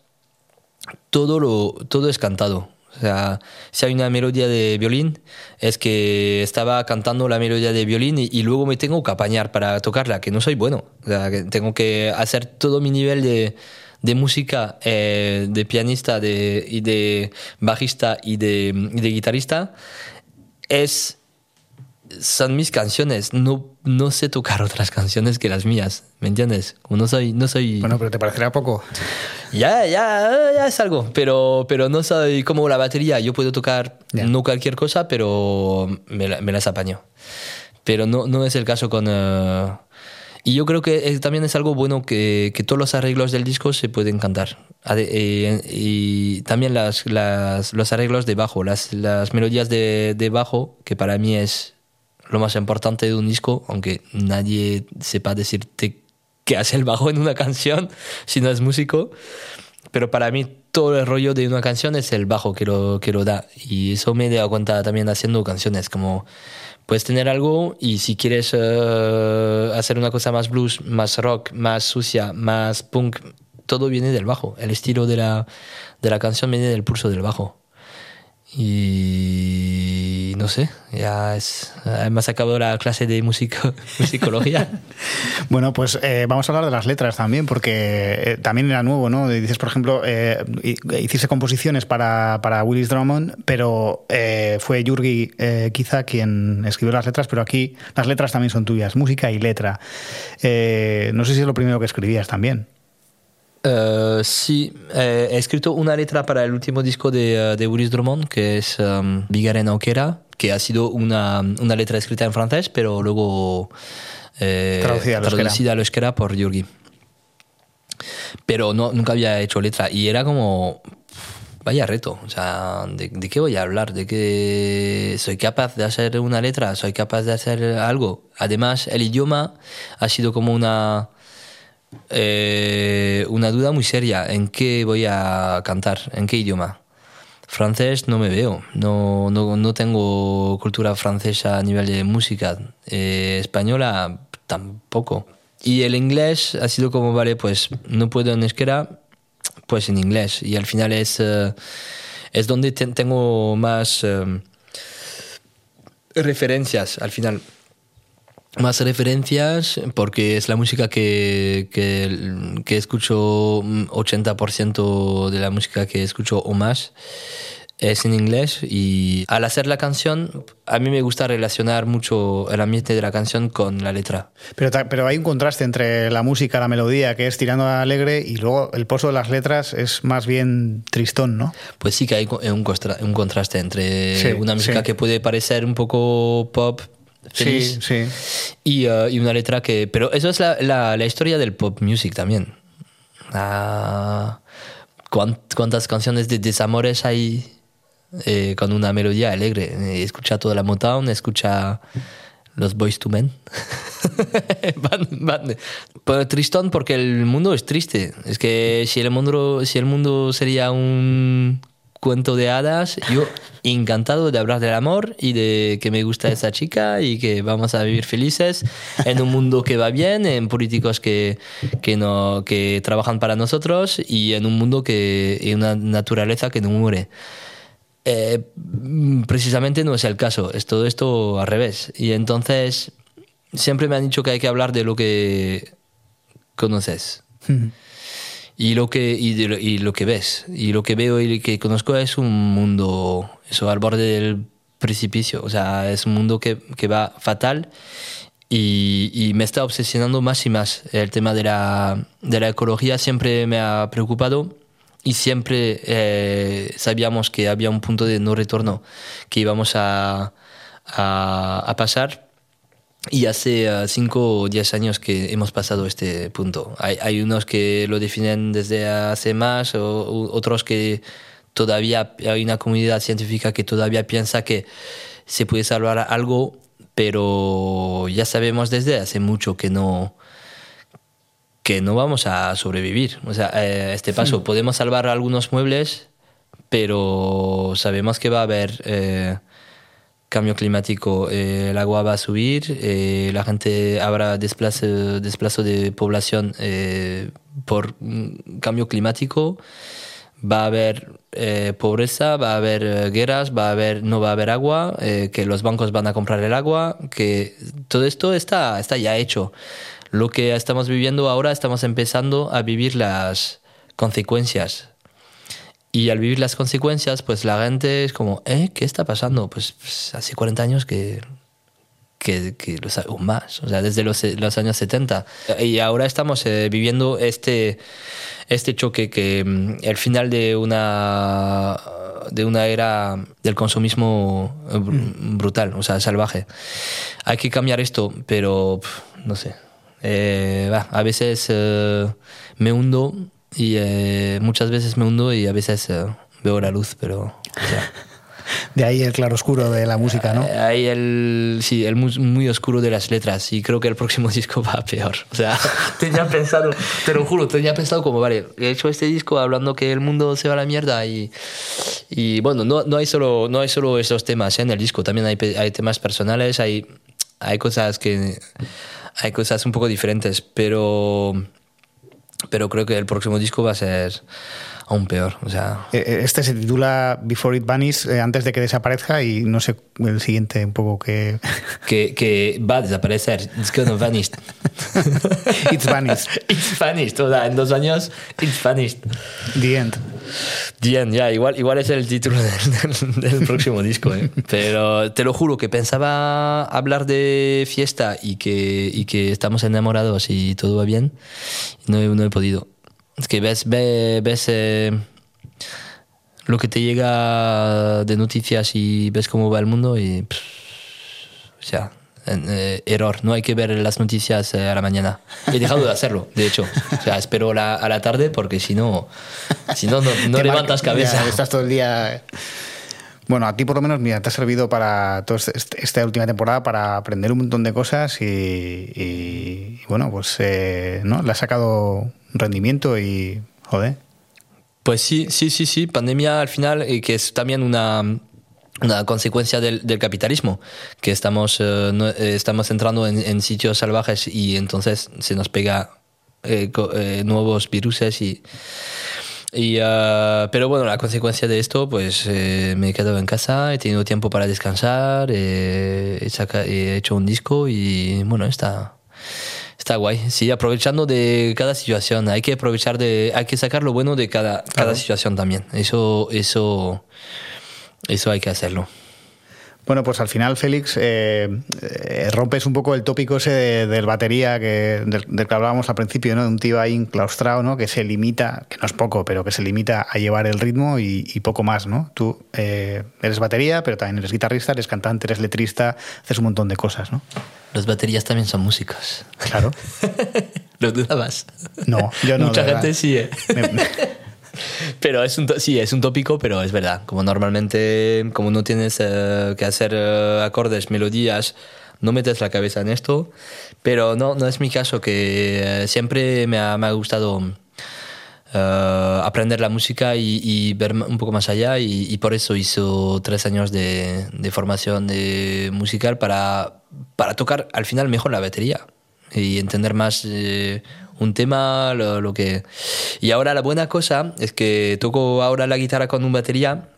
todo, lo, todo es cantado. O sea, si hay una melodía de violín, es que estaba cantando la melodía de violín y, y luego me tengo que apañar para tocarla, que no soy bueno. O sea, que tengo que hacer todo mi nivel de, de música, eh, de pianista de, y de bajista y de, y de guitarrista. Es son mis canciones. No, no sé tocar otras canciones que las mías. ¿Me entiendes? Como no soy, no soy.
Bueno, pero te parecerá poco.
Ya, ya, ya es algo. Pero, pero no soy como la batería. Yo puedo tocar
Ya.
no cualquier cosa, pero me, me las apaño. Pero no, no es el caso con. eh, y yo creo que eh, también es algo bueno que, que todos los arreglos del disco se pueden cantar. Ade- eh, y también las, las- los arreglos de bajo, las, las melodías de, de bajo, que para mí es lo más importante de un disco, aunque nadie sepa decirte qué hace el bajo en una canción [LAUGHS] si no es músico. Pero para mí todo el rollo de una canción es el bajo que lo, que lo da. Y eso me he dado cuenta también haciendo canciones, como puedes tener algo y si quieres eh, hacer una cosa más blues, más rock, más sucia, más punk, todo viene del bajo. El estilo de la, de la canción viene del pulso del bajo. Y no sé, ya es. Hemos acabado la clase de [LAUGHS] musicología. [LAUGHS]
Bueno, pues eh, vamos a hablar de las letras también, porque eh, también era nuevo, ¿no? Dices, por ejemplo, eh, hi- hiciste composiciones para, para Willis Drummond, pero eh, fue Yurgi quizá quien escribió las letras, pero aquí las letras también son tuyas, música y letra. No sé si es lo primero que escribías también.
Eh, sí, eh, he escrito una letra para el último disco de, eh, de Willis Drummond, que es um, Bigaren Auquera, que ha sido una, una letra escrita en francés, pero luego eh,
Traducida
traducida al euskera por Yurgi. Pero no, nunca había hecho letra y era como, vaya reto, o sea, ¿de, de qué voy a hablar? ¿De qué soy capaz de hacer una letra? ¿Soy capaz de hacer algo? Además, el idioma ha sido como una eh, una duda muy seria en qué voy a cantar, en qué idioma. Francés no me veo, no, no, no tengo cultura francesa a nivel de música. Eh, española tampoco. Y el inglés ha sido como, vale, pues no puedo en euskera, pues en inglés. Y al final es, eh, es donde te- tengo más eh, referencias al final. Más referencias porque es la música que, que, que escucho mm, 80% de la música que escucho o más es en inglés y al hacer la canción a mí me gusta relacionar mucho el ambiente de la canción con la letra.
Pero, pero hay un contraste entre la música, la melodía, que es tirando a alegre, y luego el pozo de las letras es más bien tristón, ¿no?
Pues sí que hay co- un, un contraste entre
Sí,
una música
sí.
que puede parecer un poco pop feliz,
Sí, sí.
Y, y una letra que... Pero eso es la, la- historia del pop music también. Ah, ¿cuán- ¿Cuántas canciones de desamores hay eh, con una melodía alegre? Eh, Escucha toda la Motown, escucha los Boys to Men. [LAUGHS] Van- van- Pero tristón porque el mundo es triste. Es que si el mundo, si el mundo sería un cuento de hadas, yo encantado de hablar del amor y de que me gusta esa chica y que vamos a vivir felices en un mundo que va bien, en políticos que, que, no, que trabajan para nosotros y en un mundo que, y una naturaleza que no muere. Eh, precisamente no es el caso, es todo esto al revés. Y entonces siempre me han dicho que hay que hablar de lo que conoces y lo que y, de y lo que ves y lo que veo y que conozco es un mundo eso al borde del precipicio. O sea es un mundo que, que va fatal y, y me está obsesionando más y más el tema de la, de la ecología. Siempre me ha preocupado y siempre eh, sabíamos que había un punto de no retorno que íbamos a, a, a pasar y hace 5 o 10 años que hemos pasado este punto. Hay, hay unos que lo definen desde hace más, o, u- otros que todavía hay una comunidad científica que todavía piensa que se puede salvar algo, pero ya sabemos desde hace mucho que no que no vamos a sobrevivir. O sea, eh, este paso podemos salvar algunos muebles, pero sabemos que va a haber eh, cambio climático, eh, el agua va a subir, eh, la gente habrá desplazo, desplazo de población eh, por mm, cambio climático, va a haber pobreza, va a haber guerras, va a haber, no va a haber agua, que los bancos van a comprar el agua, que todo esto está, está ya hecho. Lo que estamos viviendo ahora, estamos empezando a vivir las consecuencias. Y al vivir las consecuencias, pues la gente es como, ¿eh? ¿Qué está pasando? Pues, pues, hace 40 años que, que, que lo sabe- o más, o sea, desde los, los años 70. Y ahora estamos eh, viviendo este, este choque que mm, el final de una, de una era del consumismo eh, br- brutal, o sea, salvaje. Hay que cambiar esto, pero pf, no sé. Eh, va, a veces eh, me hundo y eh, muchas veces me hundo y a veces eh, veo la luz, pero... o sea, [LAUGHS]
De ahí el claroscuro de la música, ¿no?
eh, Hay el, sí, el mu- muy oscuro de las letras y creo que el próximo [LAUGHS] disco va peor. O sea, [LAUGHS] tenía pensado, te lo juro, tenía pensado como, vale, he hecho este disco hablando que el mundo se va a la mierda y, y bueno, no, no, hay solo, no hay solo esos temas ¿eh? en el disco, también hay, hay temas personales, hay, hay cosas que... Hay cosas un poco diferentes, pero, pero creo que el próximo disco va a ser aún peor. O sea,
Eh, eh, Este se titula Before It Vanishes, eh, antes de que desaparezca, y no sé el siguiente un poco que... [LAUGHS]
que, que va a desaparecer. It's gonna vanish. [LAUGHS]
It's Vanished, [LAUGHS]
It's vanished. O sea, en dos años, it's vanished.
The End.
Bien, ya, igual, igual es el título del, del- del próximo disco, ¿eh? Pero te lo juro que pensaba hablar de fiesta y que, y que estamos enamorados y todo va bien. No, he- no he podido. Es que ves, ve- ves eh, lo que te llega de noticias y ves cómo va el mundo y. pff, o sea, eh, error. No hay que ver las noticias eh, a la mañana. He dejado de hacerlo, de hecho. O sea, espero la- a la tarde porque si no, si no, no, levantas cabeza.
ya, estás todo el día... Bueno, a ti por lo menos, mira, te ha servido para toda este- esta última temporada para aprender un montón de cosas y, y- y bueno, pues eh, ¿no? le has sacado rendimiento y, joder,
Pues sí, sí, sí, sí. Pandemia al final, eh, que es también una, una consecuencia del, capitalismo, que estamos, eh, eh, estamos entrando en, sitios salvajes y entonces se nos pega nuevos viruses y... y, ah, pero bueno, la consecuencia de esto, pues me he quedado en casa, he tenido tiempo para descansar, he, saca- he hecho un disco y bueno, está, Está guay, sí, aprovechando de cada situación. Hay que aprovechar de, hay que sacar lo bueno de cada, cada situación también. Eso, eso, eso hay que hacerlo.
Bueno, pues al final, Félix, eh, eh, rompes un poco el tópico ese de- del batería que, del, del que hablábamos al principio, ¿no? De un tío ahí enclaustrado, ¿no? Que se limita, que no es poco, pero que se limita a llevar el ritmo y, y poco más, ¿no? Tú eh, eres batería, pero también eres guitarrista, eres cantante, eres letrista, haces un montón de cosas, ¿no?
Los baterías también son músicos.
Claro. [LAUGHS]
¿Lo dudabas?
No, yo no.
Mucha gente sí. ¿eh?
Me- me- [LAUGHS] [LAUGHS]
Pero es un, sí, es un tópico, pero es verdad. Como normalmente, como no tienes eh, que hacer eh, acordes, melodías, no metes la cabeza en esto. Pero no, no es mi caso, que eh, siempre me ha, me ha gustado aprender la música y, ver un poco más allá. Y, por eso hizo tres años de, formación de musical para, para tocar al final mejor la batería y entender más un tema, lo, lo que... Y ahora la buena cosa es que toco ahora la guitarra con un batería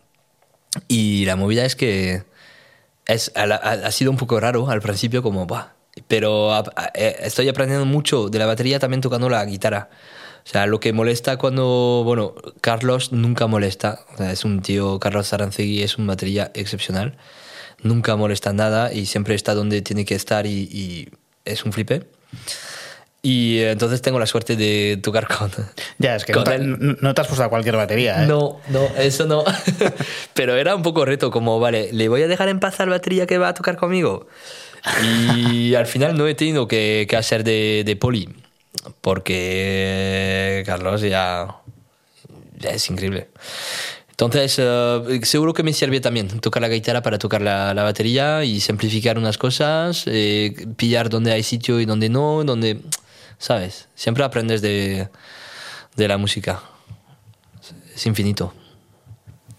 y la movida es que es, ha, sido un poco raro al principio, como, "Buah", pero eh, estoy aprendiendo mucho de la batería también tocando la guitarra. O sea, lo que molesta cuando, bueno, Carlos nunca molesta, o sea, es un tío, Carlos Arancegui es un batería excepcional, nunca molesta nada y siempre está donde tiene que estar y, y es un flipe. Y eh, entonces tengo la suerte de tocar con...
ya, es que no te,
él.
no- te has puesto a cualquier batería, ¿eh?
No, no, eso no. [LAUGHS] Pero era un poco reto, como, vale, ¿le voy a dejar en paz al batería que va a tocar conmigo? Y al final no he tenido que, que hacer de, de poli, porque Carlos ya, ya es increíble. Entonces, eh, seguro que me sirve también tocar la guitarra para tocar la, la batería y simplificar unas cosas, eh, pillar donde hay sitio y donde no, donde, ¿sabes? Siempre aprendes de, de la música. Es infinito.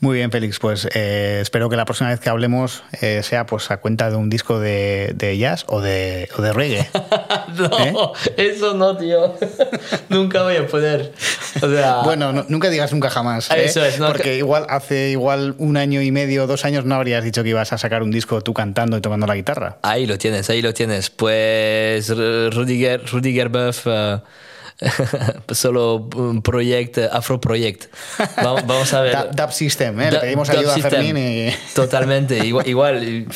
Muy bien, Félix. Pues eh, espero que la próxima vez que hablemos eh, sea pues a cuenta de un disco de, de jazz o de, o de reggae. [LAUGHS]
No, eso no, tío. [LAUGHS] Nunca voy a poder. O sea,
Bueno, no- nunca digas nunca jamás. ¿eh?
Eso es, no,
Porque
que-
igual hace igual un año y medio, dos años, no habrías dicho que ibas a sacar un disco tú cantando y tocando la guitarra.
ahí lo tienes, ahí lo tienes. Pues Rudiger, Rudiger Buff, eh, [LAUGHS] solo un proyecto, Afro Project. Vamos, vamos a ver. [LAUGHS]
Da- Dub System, ¿eh? Le pedimos ayuda a
System.
Fermín y... [LAUGHS]
Totalmente, igual, igual,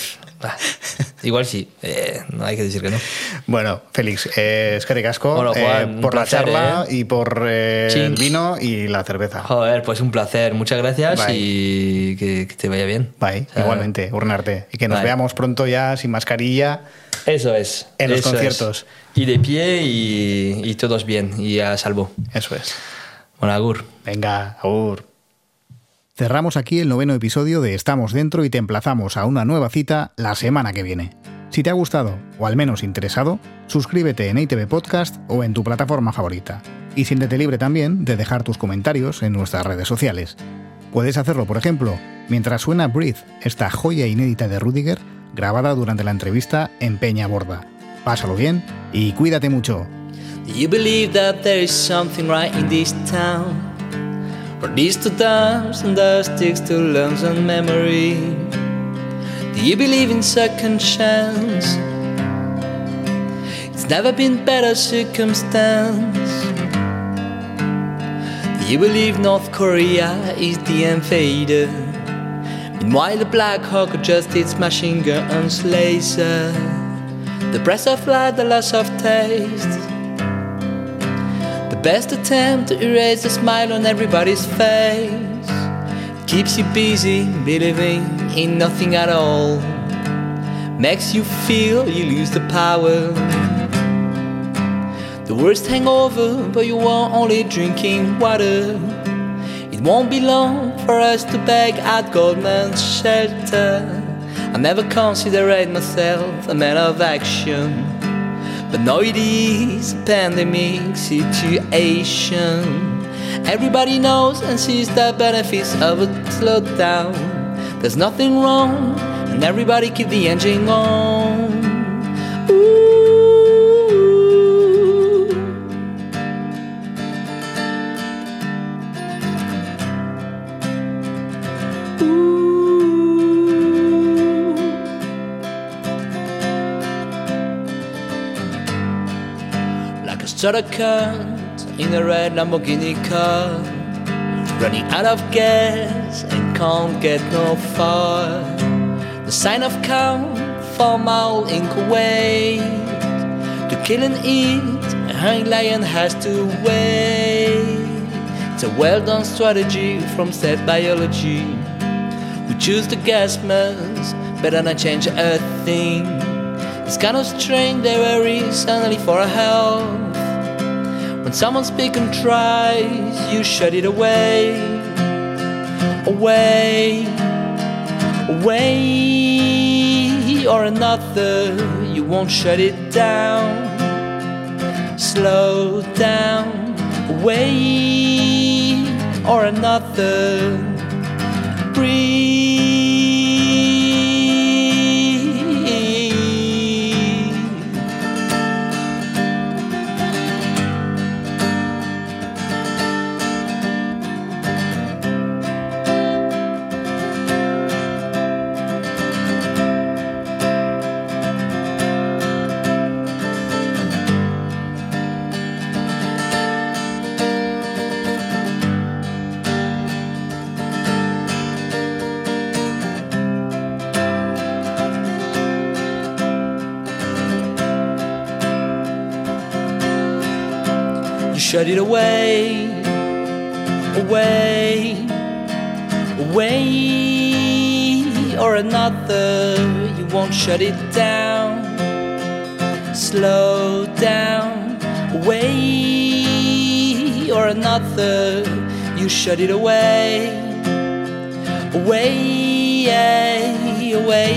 igual sí. Eh, no hay que decir que no.
Bueno, Félix, eh, es que ricasco
Bueno, Juan, un
por
placer,
la charla
¿eh?
y por eh, el vino y la cerveza.
Joder, pues un placer. Muchas gracias
Bye.
y que, que te vaya bien.
Bye,
O sea,
igualmente, urnarte. Y que nos
Bye.
veamos pronto ya sin mascarilla.
Eso es.
En los
es.
conciertos.
Y de pie y, y todos bien y a salvo.
Eso es.
Bueno, agur.
Venga, agur. Cerramos aquí el noveno episodio de Estamos Dentro y te emplazamos a una nueva cita la semana que viene. Si te ha gustado, o al menos interesado, suscríbete en ITV Podcast o en tu plataforma favorita. Y siéntete libre también de dejar tus comentarios en nuestras redes sociales. Puedes hacerlo, por ejemplo, mientras suena Breathe, esta joya inédita de Rudiger, grabada durante la entrevista en Peña Borda. Pásalo bien y cuídate mucho.
Do you believe that there is something right in this town? Or these two times and the sticks to lungs and memory? Do you believe in second chance? It's never been better circumstance. Do you believe North Korea is the invader? Meanwhile, the Black Hawk adjusts its machine guns laser. The breath of light, the loss of taste. The best attempt to erase the smile on everybody's face. Keeps you busy believing in nothing at all. Makes you feel you lose the power. The worst hangover, but you are only drinking water. It won't be long for us to beg at Goldman's shelter. I never considered myself a man of action. But now it is a pandemic situation. Everybody knows and sees the benefits of a slowdown. There's nothing wrong, and everybody keep the engine on. Like a cunt in a red Lamborghini car, running out of gas and can't get no far. The sign of count for mile in Kuwait. To kill and eat, a hungry lion has to wait. It's a well done strategy from set biology. We choose the gas mask, better not change a thing. It's kind of strange they worry suddenly for health. When someone speaks and tries, you shut it away, away, away, or another. You won't shut it down. Slow down, away, or another. Breathe. Shut it away, away, away, or another. You won't shut it down. Slow down, away, or another. You shut it away, away, away,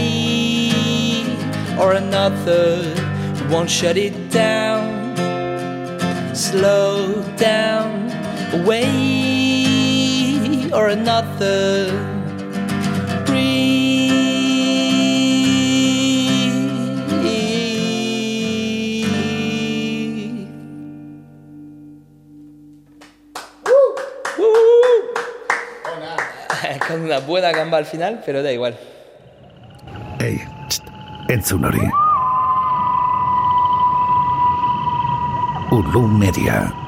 or another. You won't shut it down slow down, away or another. Con una buena gamba al final, pero da igual.
Ei, txt, entzun hori. Ulu Media.